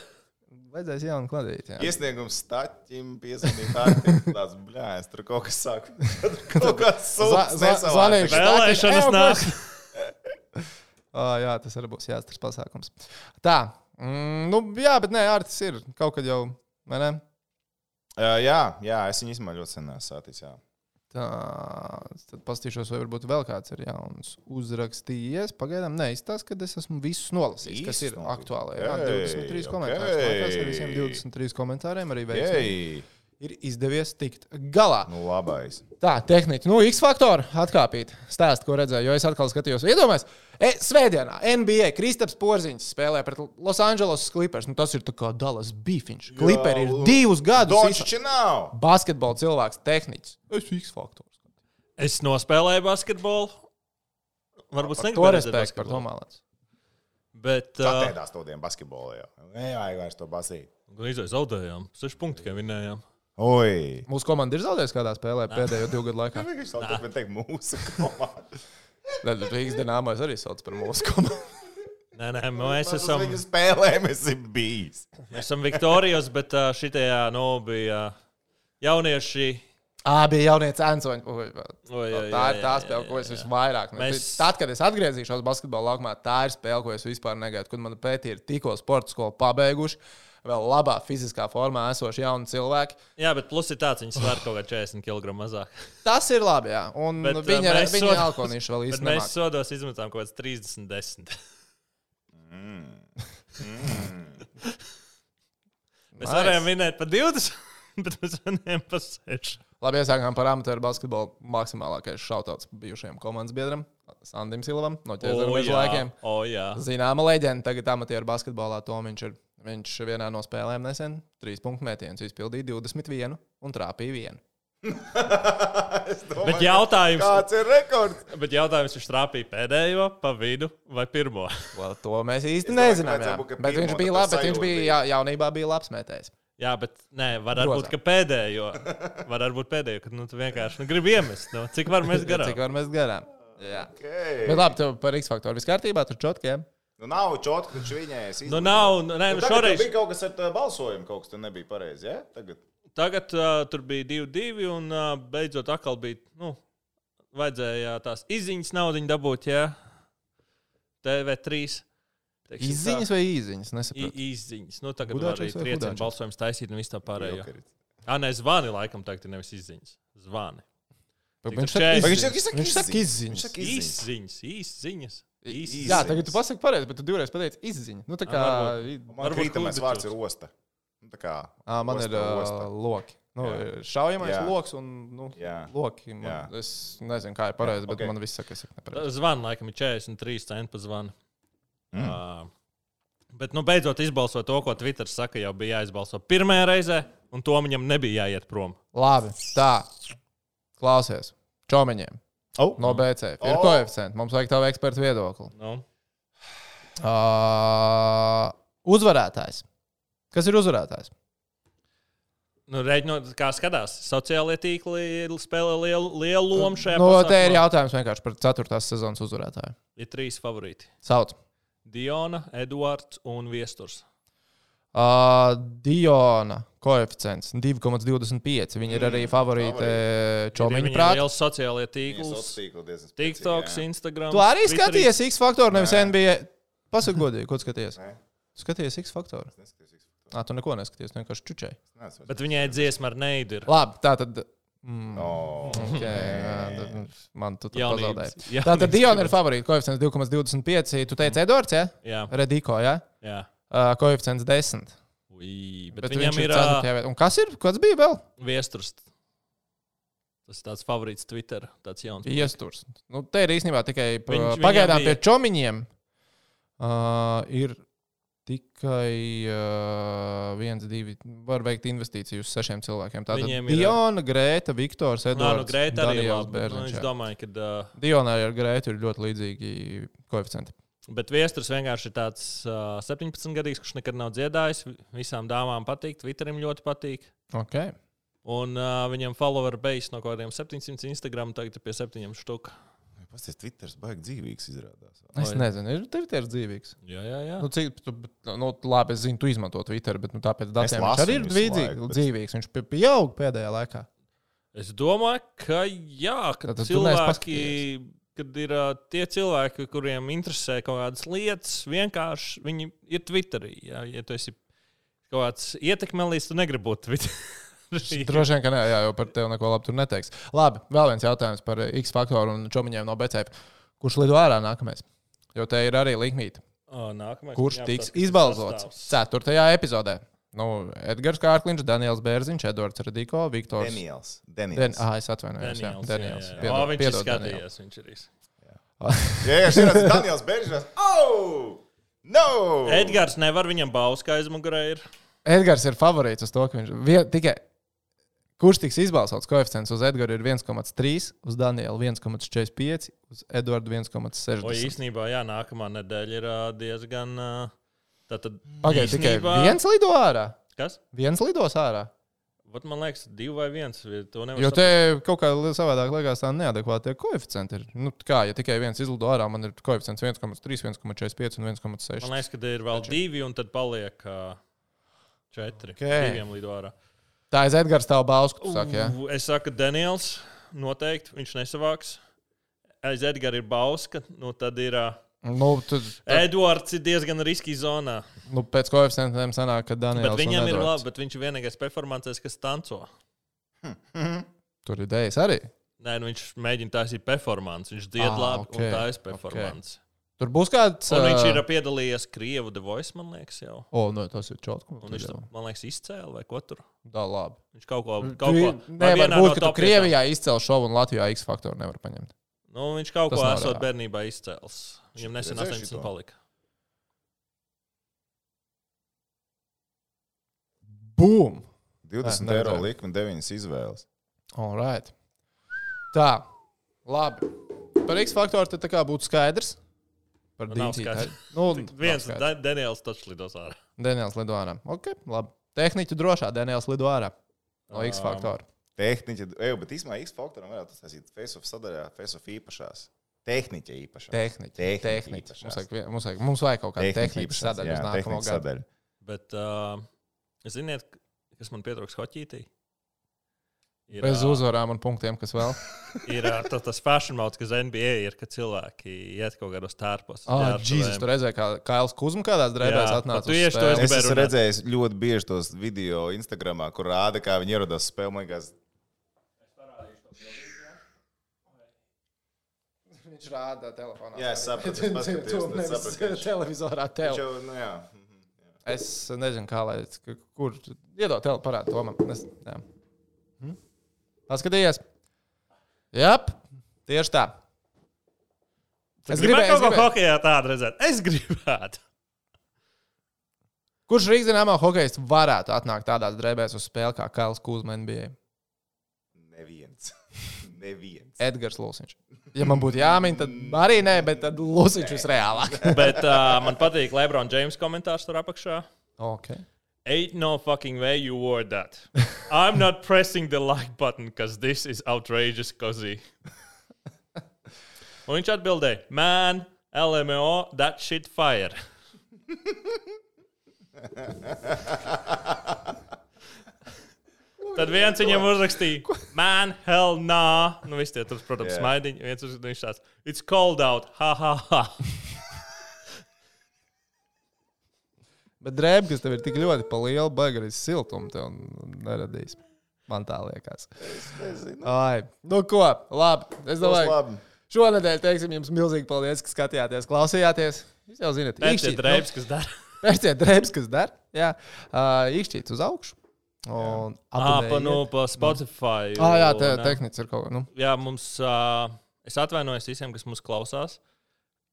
Vajadzēs jaunu kladīt. Jā.
Iesniegums staķim, piezvanīt Artim. Tāds, bļā, es tur kaut kas saku. Kaut
Zva-
sūds
zva-
nesavāc.
zvanīšu.
Vēlēšanas nāk.
Oh, jā, tas arī būs jāstars pasākums. Tā, mm, nu, jā, bet nē, Artis ir kaut kad jau, vai ne?
Uh, jā, jā, es viņu īstenībā ļoti sen sācis. Jā.
Tā, tad paskatīšos, vai varbūt vēl kāds ir jauns uzrakstījies. Pagaidām neizstāsta, ka es esmu visus nolasījis, kas ir aktuāli. Jā,
Ei,
23
ok.
komentārus. Man liekas, ar visiem 23 komentāriem arī
Jej,
ir izdevies tikt galā.
nu labais.
Tā, tehniski, nu, X faktori atkāpīt. Stāst, ko redzēju, jo es atkal skatījos. Iedomājieties, E, Svētdienā NBA Kristaps Porziņš spēlē pret Los Angeles Clippers. Nu, tas ir tā kā Dallas Beefiņš. Clipperi ir divus gadus.
Dončiči nav.
Basketbola cilvēks, tehniķis. Es X faktors.
Es nospēlēju basketbolu. Varbūt
To
negribu
respektu par to mālēts.
Bet uh,
Atēdās to dienu basketbolā. Nevajag vairs to basīt.
gan izvēlējām, zaudējām. 6 punkti, kā vinējām.
Oi!
Mūsu komanda ir zaudējusi kādā spēlē pēdējo divu gadu laikā.
Viņš jau tādā teikt mūsu komanda.
Tad Rīgas dīnāmais arī sauc par mūsu komandu.
Nē, nē, mēs
Esam...
esam,
Viņu spēlēm esam bijis.
mēs esam Viktorijas, bet šitajā nu, bija jaunieši.
Ā, bija jaunie censoņi. Oi,
Oi, oi,
Tā ir tā spēle, ko es visvairāk
Mēs-
Mēs... Tad, kad es atgriezīšos basketbola laukumā, tā ir spēle, ko es vispār negaidu. Kad man pētī ir tikko sporta skolu pabeiguši, vēl labā fiziskā formā esoši jauni cilvēki.
Jā, bet plus ir tāds, viņi svēr kaut kā 40 kg mazāk.
Tas ir labi, jā. Un
Bet,
bet, viņa,
ā, mēs
viņa
sod-
alkoholīši vēl īsti
mēs sodos izmetām kaut kāds 30, 10. Mēs
Nice.
varējām vinēt pa 20, bet mēs vinējām pa 6.
Labi, iesākām par amatieru basketbolu. Maksimālākais šautauts bijušajam komandas biedram, Sandim Silvam, no ķēzara laikiem.
O, jā.
Zināma leģenda, tagad amatieru basketbolā to viņš ir. Viņš vienā no spēlēm nesen trīs punktu metienus izpildīja 21 un trāpīja vienu.
Bet jautājums,
Kāds ir rekords?
bet jautājums viņš trāpīja pēdējo, pa vidu vai pirmo?
Well, to mēs īsti
domāju,
nezinām. Jā. Bet viņš
pirmo,
bija
tāpēc
labi, bet viņš bija
bija.
jā, jaunībā bija labs metējs.
Jā, bet nē, var būt, ka pēdējo. Var būt pēdējo, kad nu, tu vienkārši nu, gribi iemest. Nu, cik var mēs garām?
Cik var mēs garām? Jā.
Okay.
Bet labi, tev par X faktoru viss kārtībā, tur čotkiem.
Nu, nav čotku, taču viņai es
Nu, nav, nu, nē, nu,
Tagad
šoreiz.
bija kaut kas ar tā balsojumu, kaut kas tur nebija pareizi. Ja? Tagad.
Tagad uh, tur bija 2-2, un uh, beidzot atkal bija. Nu, vajadzēja tās izziņas naudu dabūt, jā. TV3. teiksim tā.
Izziņas vai īziņas? Nesaprotu.
izziņas. Nu, tagad var arī triecienu balsojums taisīt un viss tā pārējo. Ah, nē, zvani laikam tagad ir nevis izziņas. Zvani.
Viņš saka, izziņas.
Viņš saka,
Viņš
Viņš
izziņas.
saka izziņas.
Izziņas, izziņas.
Iz-
Jā, tagad tu pasaki pareizi, bet tu divreiz pateici izziņa. Nu, tā kā
klubi
vārds ir osta. Nu, tā kā,
Ā, man
osta,
ir
osta.
loki. Nu,
Jā.
šaujamais
Jā.
loks un nu,
Jā.
loki. Man,
Jā.
es nezinu, kā ir pareizi, bet
ok.
man viss saka, ka es nepareizi.
Zvani laikam ir 43 centi pa zvanu.
Mm.
Uh, bet, nu, beidzot izbalso to, ko Twitter saka, jau bija jāizbalso pirmajā reizē, un to viņam nebija jāiet prom.
Labi, tā. Klausies. Čomiņiem
Oh.
no BC. Ir
O!
koeficienti. Mums vajag tavu ekspertu viedokli.
Nu,
Uh, uzvarētājs. Kas ir uzvarētājs?
nu, Reiķinot, kā skatās, sociālajie tīkli spēlē lielu, lielu lomu šajā
Nu, ir
pasākumā.
jautājums vienkārši par 4. sezonas uzvarētāju.
Ir trīs favorīti.
Sauc.
Diona, Eduards un Viesturs.
Uh, Diona koeficients 2,25. Viņa ir arī favorīte Čomiņa
Viņam ir
prātā.
liels sociālajie
Viņas
tīkli.
sociālais tīkls diezgan
TikTok,
spēcīgi, jā.
Instagram.
Tu arī skaties X faktoru, nevis
Nē.
NBA. Pasaka godīgi, ko skaties?
Nē.
Skaties X faktoru.
Es neskatījos X faktoru.
Ah, tu neko neskaties, vienkārši čučēji.
Bet viņai dziesma ar neidu ir.
Labi, tā tad. Mm,
Oh.
okay, jā, tad man tu tur pazaudēji. Tā tad Diona ir favorīta. Koeficients 2,25. Tu teici Edvards, jā?
Jā,
Rediko, jā?
jā.
Uh, koeficients 10.
Ui, bet,
Bet, viņam ir
ir.
Un kas ir? Kāds bija vēl?
Viesturs. Tas ir tāds favorīts Twitter, tāds jauns.
Iesturs. Nu, te ir īstenībā tikai
Viņš-
pagaidām pie čomiņiem. Uh, ir tikai uh, viens, divi. Var veikt investīciju uz sešiem cilvēkiem.
Viņiem ir-
Diona, Grēta, Viktors,
Jā, nu,
Edvards.
Grēta arī
Daniels
labi. bet, Nu, es domāju, ka. Uh,
Dionai ar Grētu ir ļoti līdzīgi koeficienti.
Bet Viesturs vienkārši ir tāds uh, 17 gadīgs, kurš nekad nav dziedājis. Visām dāmām patīk, Twitterim ļoti patīk.
Okay.
Un uh, viņam follower base no kaut kādiem 700 Instagram tagad ir pie 7 štuk.
Pasties, Twitters baigi dzīvīgs izrādās.
Es nezinu, ir Twitter dzīvīgs.
Jā, jā, jā.
Nu, cik, tu, bet, nu, labi, es zinu, tu izmanto Twitter, bet nu, tāpēc datiem viņš arī ir dzīvīgs.
laiku, bet-
dzīvīgs. Viņš pie- pieaug pēdējā laikā.
Es domāju, ka jā, ka
neesi
cilvēki, kad ir uh, tie cilvēki, kuriem interesē kaut kādas lietas, vienkārši viņi ir Twitterī. Jā, ja tu esi kaut kāds ietekmelis, tu negribi būt Twitterī.
Droši vien, ka nē, jā, jau par tevi neko labu tur neteiks. Labi, vēl viens jautājums par X faktoru un čomiņiem no BCP. Kurš lido ārā nākamais? Jo te ir arī
nākamais,
Kurš tiks izbalsots
sastāvs.
ceturtajā epizodē? Nu, Edgars Kārkliņš, Daniels Bērziņš, Edvards Radiko, Viktors.
Daniels.
Den...
Daniels.
Ah, es atvainojos. Jā,
Daniels,
Daniels.
jā, jā.
Piedod,
O, viņš ir
piedod, Daniel.
skatījies. Viņš ir iz-
Jā, jā, šī ir Daniels Beržers. Oh! No!
Edgars nevar viņam bauska aizmugurē. Ir.
Edgars ir favorīts uz to, ka viņš vien, tikai. Kurš tiks izbalsots? Koeficients uz Edgara ir 1,3, uz Daniela 1,45, uz Edvardu
O,
1,60.
īsnībā, jā, nākamā nedēļa ir diezgan. Ā, Tātad,
Pagaidiet, tikai viens lido ārā.
Kas?
Viens lidos ārā.
Vat, man liekas, divi vai viens.
Jo te kaut kā savādāk liekas, tā neadekvātie koeficienti ir. Nu, kā, ja tikai viens izlido ārā, man ir koeficients 1,3, 1,45 un 1,6.
Man liekas, ka ir vēl divi, un tad paliek uh, četri.
Ok.
Diviem lido ārā.
Tā ir Edgars, tā balss, kas saka, jā.
U, Es saku, Daniels, noteikti viņš nesavāks. Aiz Edgara ir Bauska, nu tad ir. Uh,
Nu, tad,
Edvards ir diezgan riskīgi zonā.
nu, pēc koeficientiem sanāk, ka Daniels
Bet viņam ir labi, bet viņš ir vienīgais performances, kas tanco.
Tur idejas arī.
Nē, nu viņš mēģina taisīt performanci. Viņš dzied
Ah,
labi
ok,
un taisa performanci.
Tur būs kāds.
Un viņš ir piedalījies Krievu The Voice, man liekas, jau.
O, nu, tas ir čotku.
Un viņš, tam, man liekas, izcēla vai ko tur.
Tā labi.
Viņš kaut ko
Tu
kaut ko vai
Nevar
vienā
būt,
no
ka tu Krievijā izcēl šovu un Latvijā X faktoru nevar paņemt.
Nu, viņš kaut
Tas
ko esot
reāli.
bērnībā izcēlis. Viņam nesen
Redzēji
80
šito?
palika.
Bum!
20
Nē,
eiro likme, 9 izvēles.
All right. Tā, labi. Par X faktoru tad tā kā būtu skaidrs. Par
Nu, skaidrs.
Nu,
Viens. Da- Daniels taču lidos ārā.
Daniels lido ārā. Ok, labi. Tehniķu drošā Daniels lido ārā. No X
Um,
faktora.
Tehniķi, ej, bet īstenībā X faktoram varētu uztaisīt face-off sadaļā, face-off īpašās. Tehniķa īpašās.
Tehniķi.
Tehniķi
Tehniķi.
īpašās.
Mums vajag, mums, vajag, mums vajag kaut kādu
Tehniķa jā,
uz nākamo gadu.
Bet, uh, ziniet, kas man pietrūks hoķītī? Ir,
Bez uzvarām un punktiem, kas vēl.
ir tas, tas fashion mods, kas NBA ir, ka cilvēki iet kaut kādos tērpos.
Ah, Jēzus, tur redzēja, kā Kails Kuzma kādās drēbēs atnāca.
tu tieši to es
esmu redzējis ļoti bieži tos video Instagram, kur rāda, kā viņi ierodas. Man liekas,
Viņš rāda telefonā.
Jā, es sapratu, es paskatījos,
Tu
tad
nevis
sapratu, ka viņš-
televizorā
viņš
tev.
jau, nu jā.
Es nezinu, kā lai, kur iedot telefonā, parāda to man. Es, jā. Hm? Paskatījies. Jā, tieši tā.
Es
Es
gribēju
gribēju, es
kaut ko hokeja tādu redzēt. Es gribētu.
Kurš Rīgas zināmā hokejists varētu atnākt tādās drēbēs uz spēli kā Kails Kuzma NBA?
Neviens. Neviens.
Edgars Lūsiņš. Ja man būtu jāmin, tad arī nē, bet tad Lūsiņš visreālāk.
Bet uh, man patīk Lebron James komentārs tur apakšā.
okay.
Ain't no fucking way you wore that. I'm not pressing the like button because this is outrageous, Kozī. Un viņš atbildēja, man, LMO, that shit fire. Tad viens viņam uzrakstīja, man, hell, nā. Nu, visi tie tur, protams, yeah. smaidiņi. Viens uz- viņš tāds, it's cold out, ha, ha, ha.
Bet drēbe, kas tev ir tik ļoti pa lielu, baigi arī siltumu, tev neradīs. Man tā liekas. Ai, nu ko, labi. Es domāju,
labi.
šonadēļ teiksim jums milzīgi paldies, ka skatījāties, klausījāties. Jūs jau zināt,
Tas ir drēbes, kas dara.
Pērciet drēbes, kas der. Jā, uh, īkšķīt uz augšu. Un
Ah, pa, nu, pa Spotify.
Ah, jā, te,
un, ā,
tehnicis ir kaut kā. Nu.
jā, mums, uh, es atvainojos visiem, kas mūs klausās.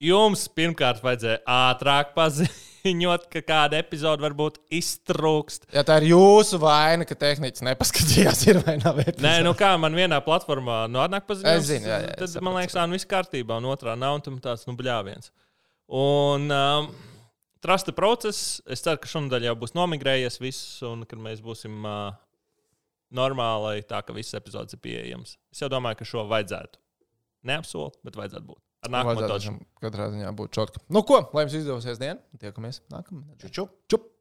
Jums pirmkārt vajadzēja ātrāk paziņot, ka kāda epizode varbūt iztrūkst.
Ja tā ir jūsu vaina, ka tehnicis nepaskatījās, ir vai nav.
Nē, nu kā man vienā platformā nu, atnāk paziņot,
Es zinu, jā, jā,
tad man liekas, tā nu viss kārtībā, un otrā nav, un tam tāds nu bļāviens. Un um, trusta process, es ceru, ka šonadēļ jau būs nomigrējies viss, un kad mēs būsim uh, normāli, tā ka visas epizodes ir pieejamas. Es jau domāju, ka šo vajadzētu. Neapsolu, bet vajadzētu būt. Ar nākamo
šim katrā ziņā būt čotku. Nu ko, lai jums izdevosies diena. Tiekamies nākamā.
Čuču.
Čup!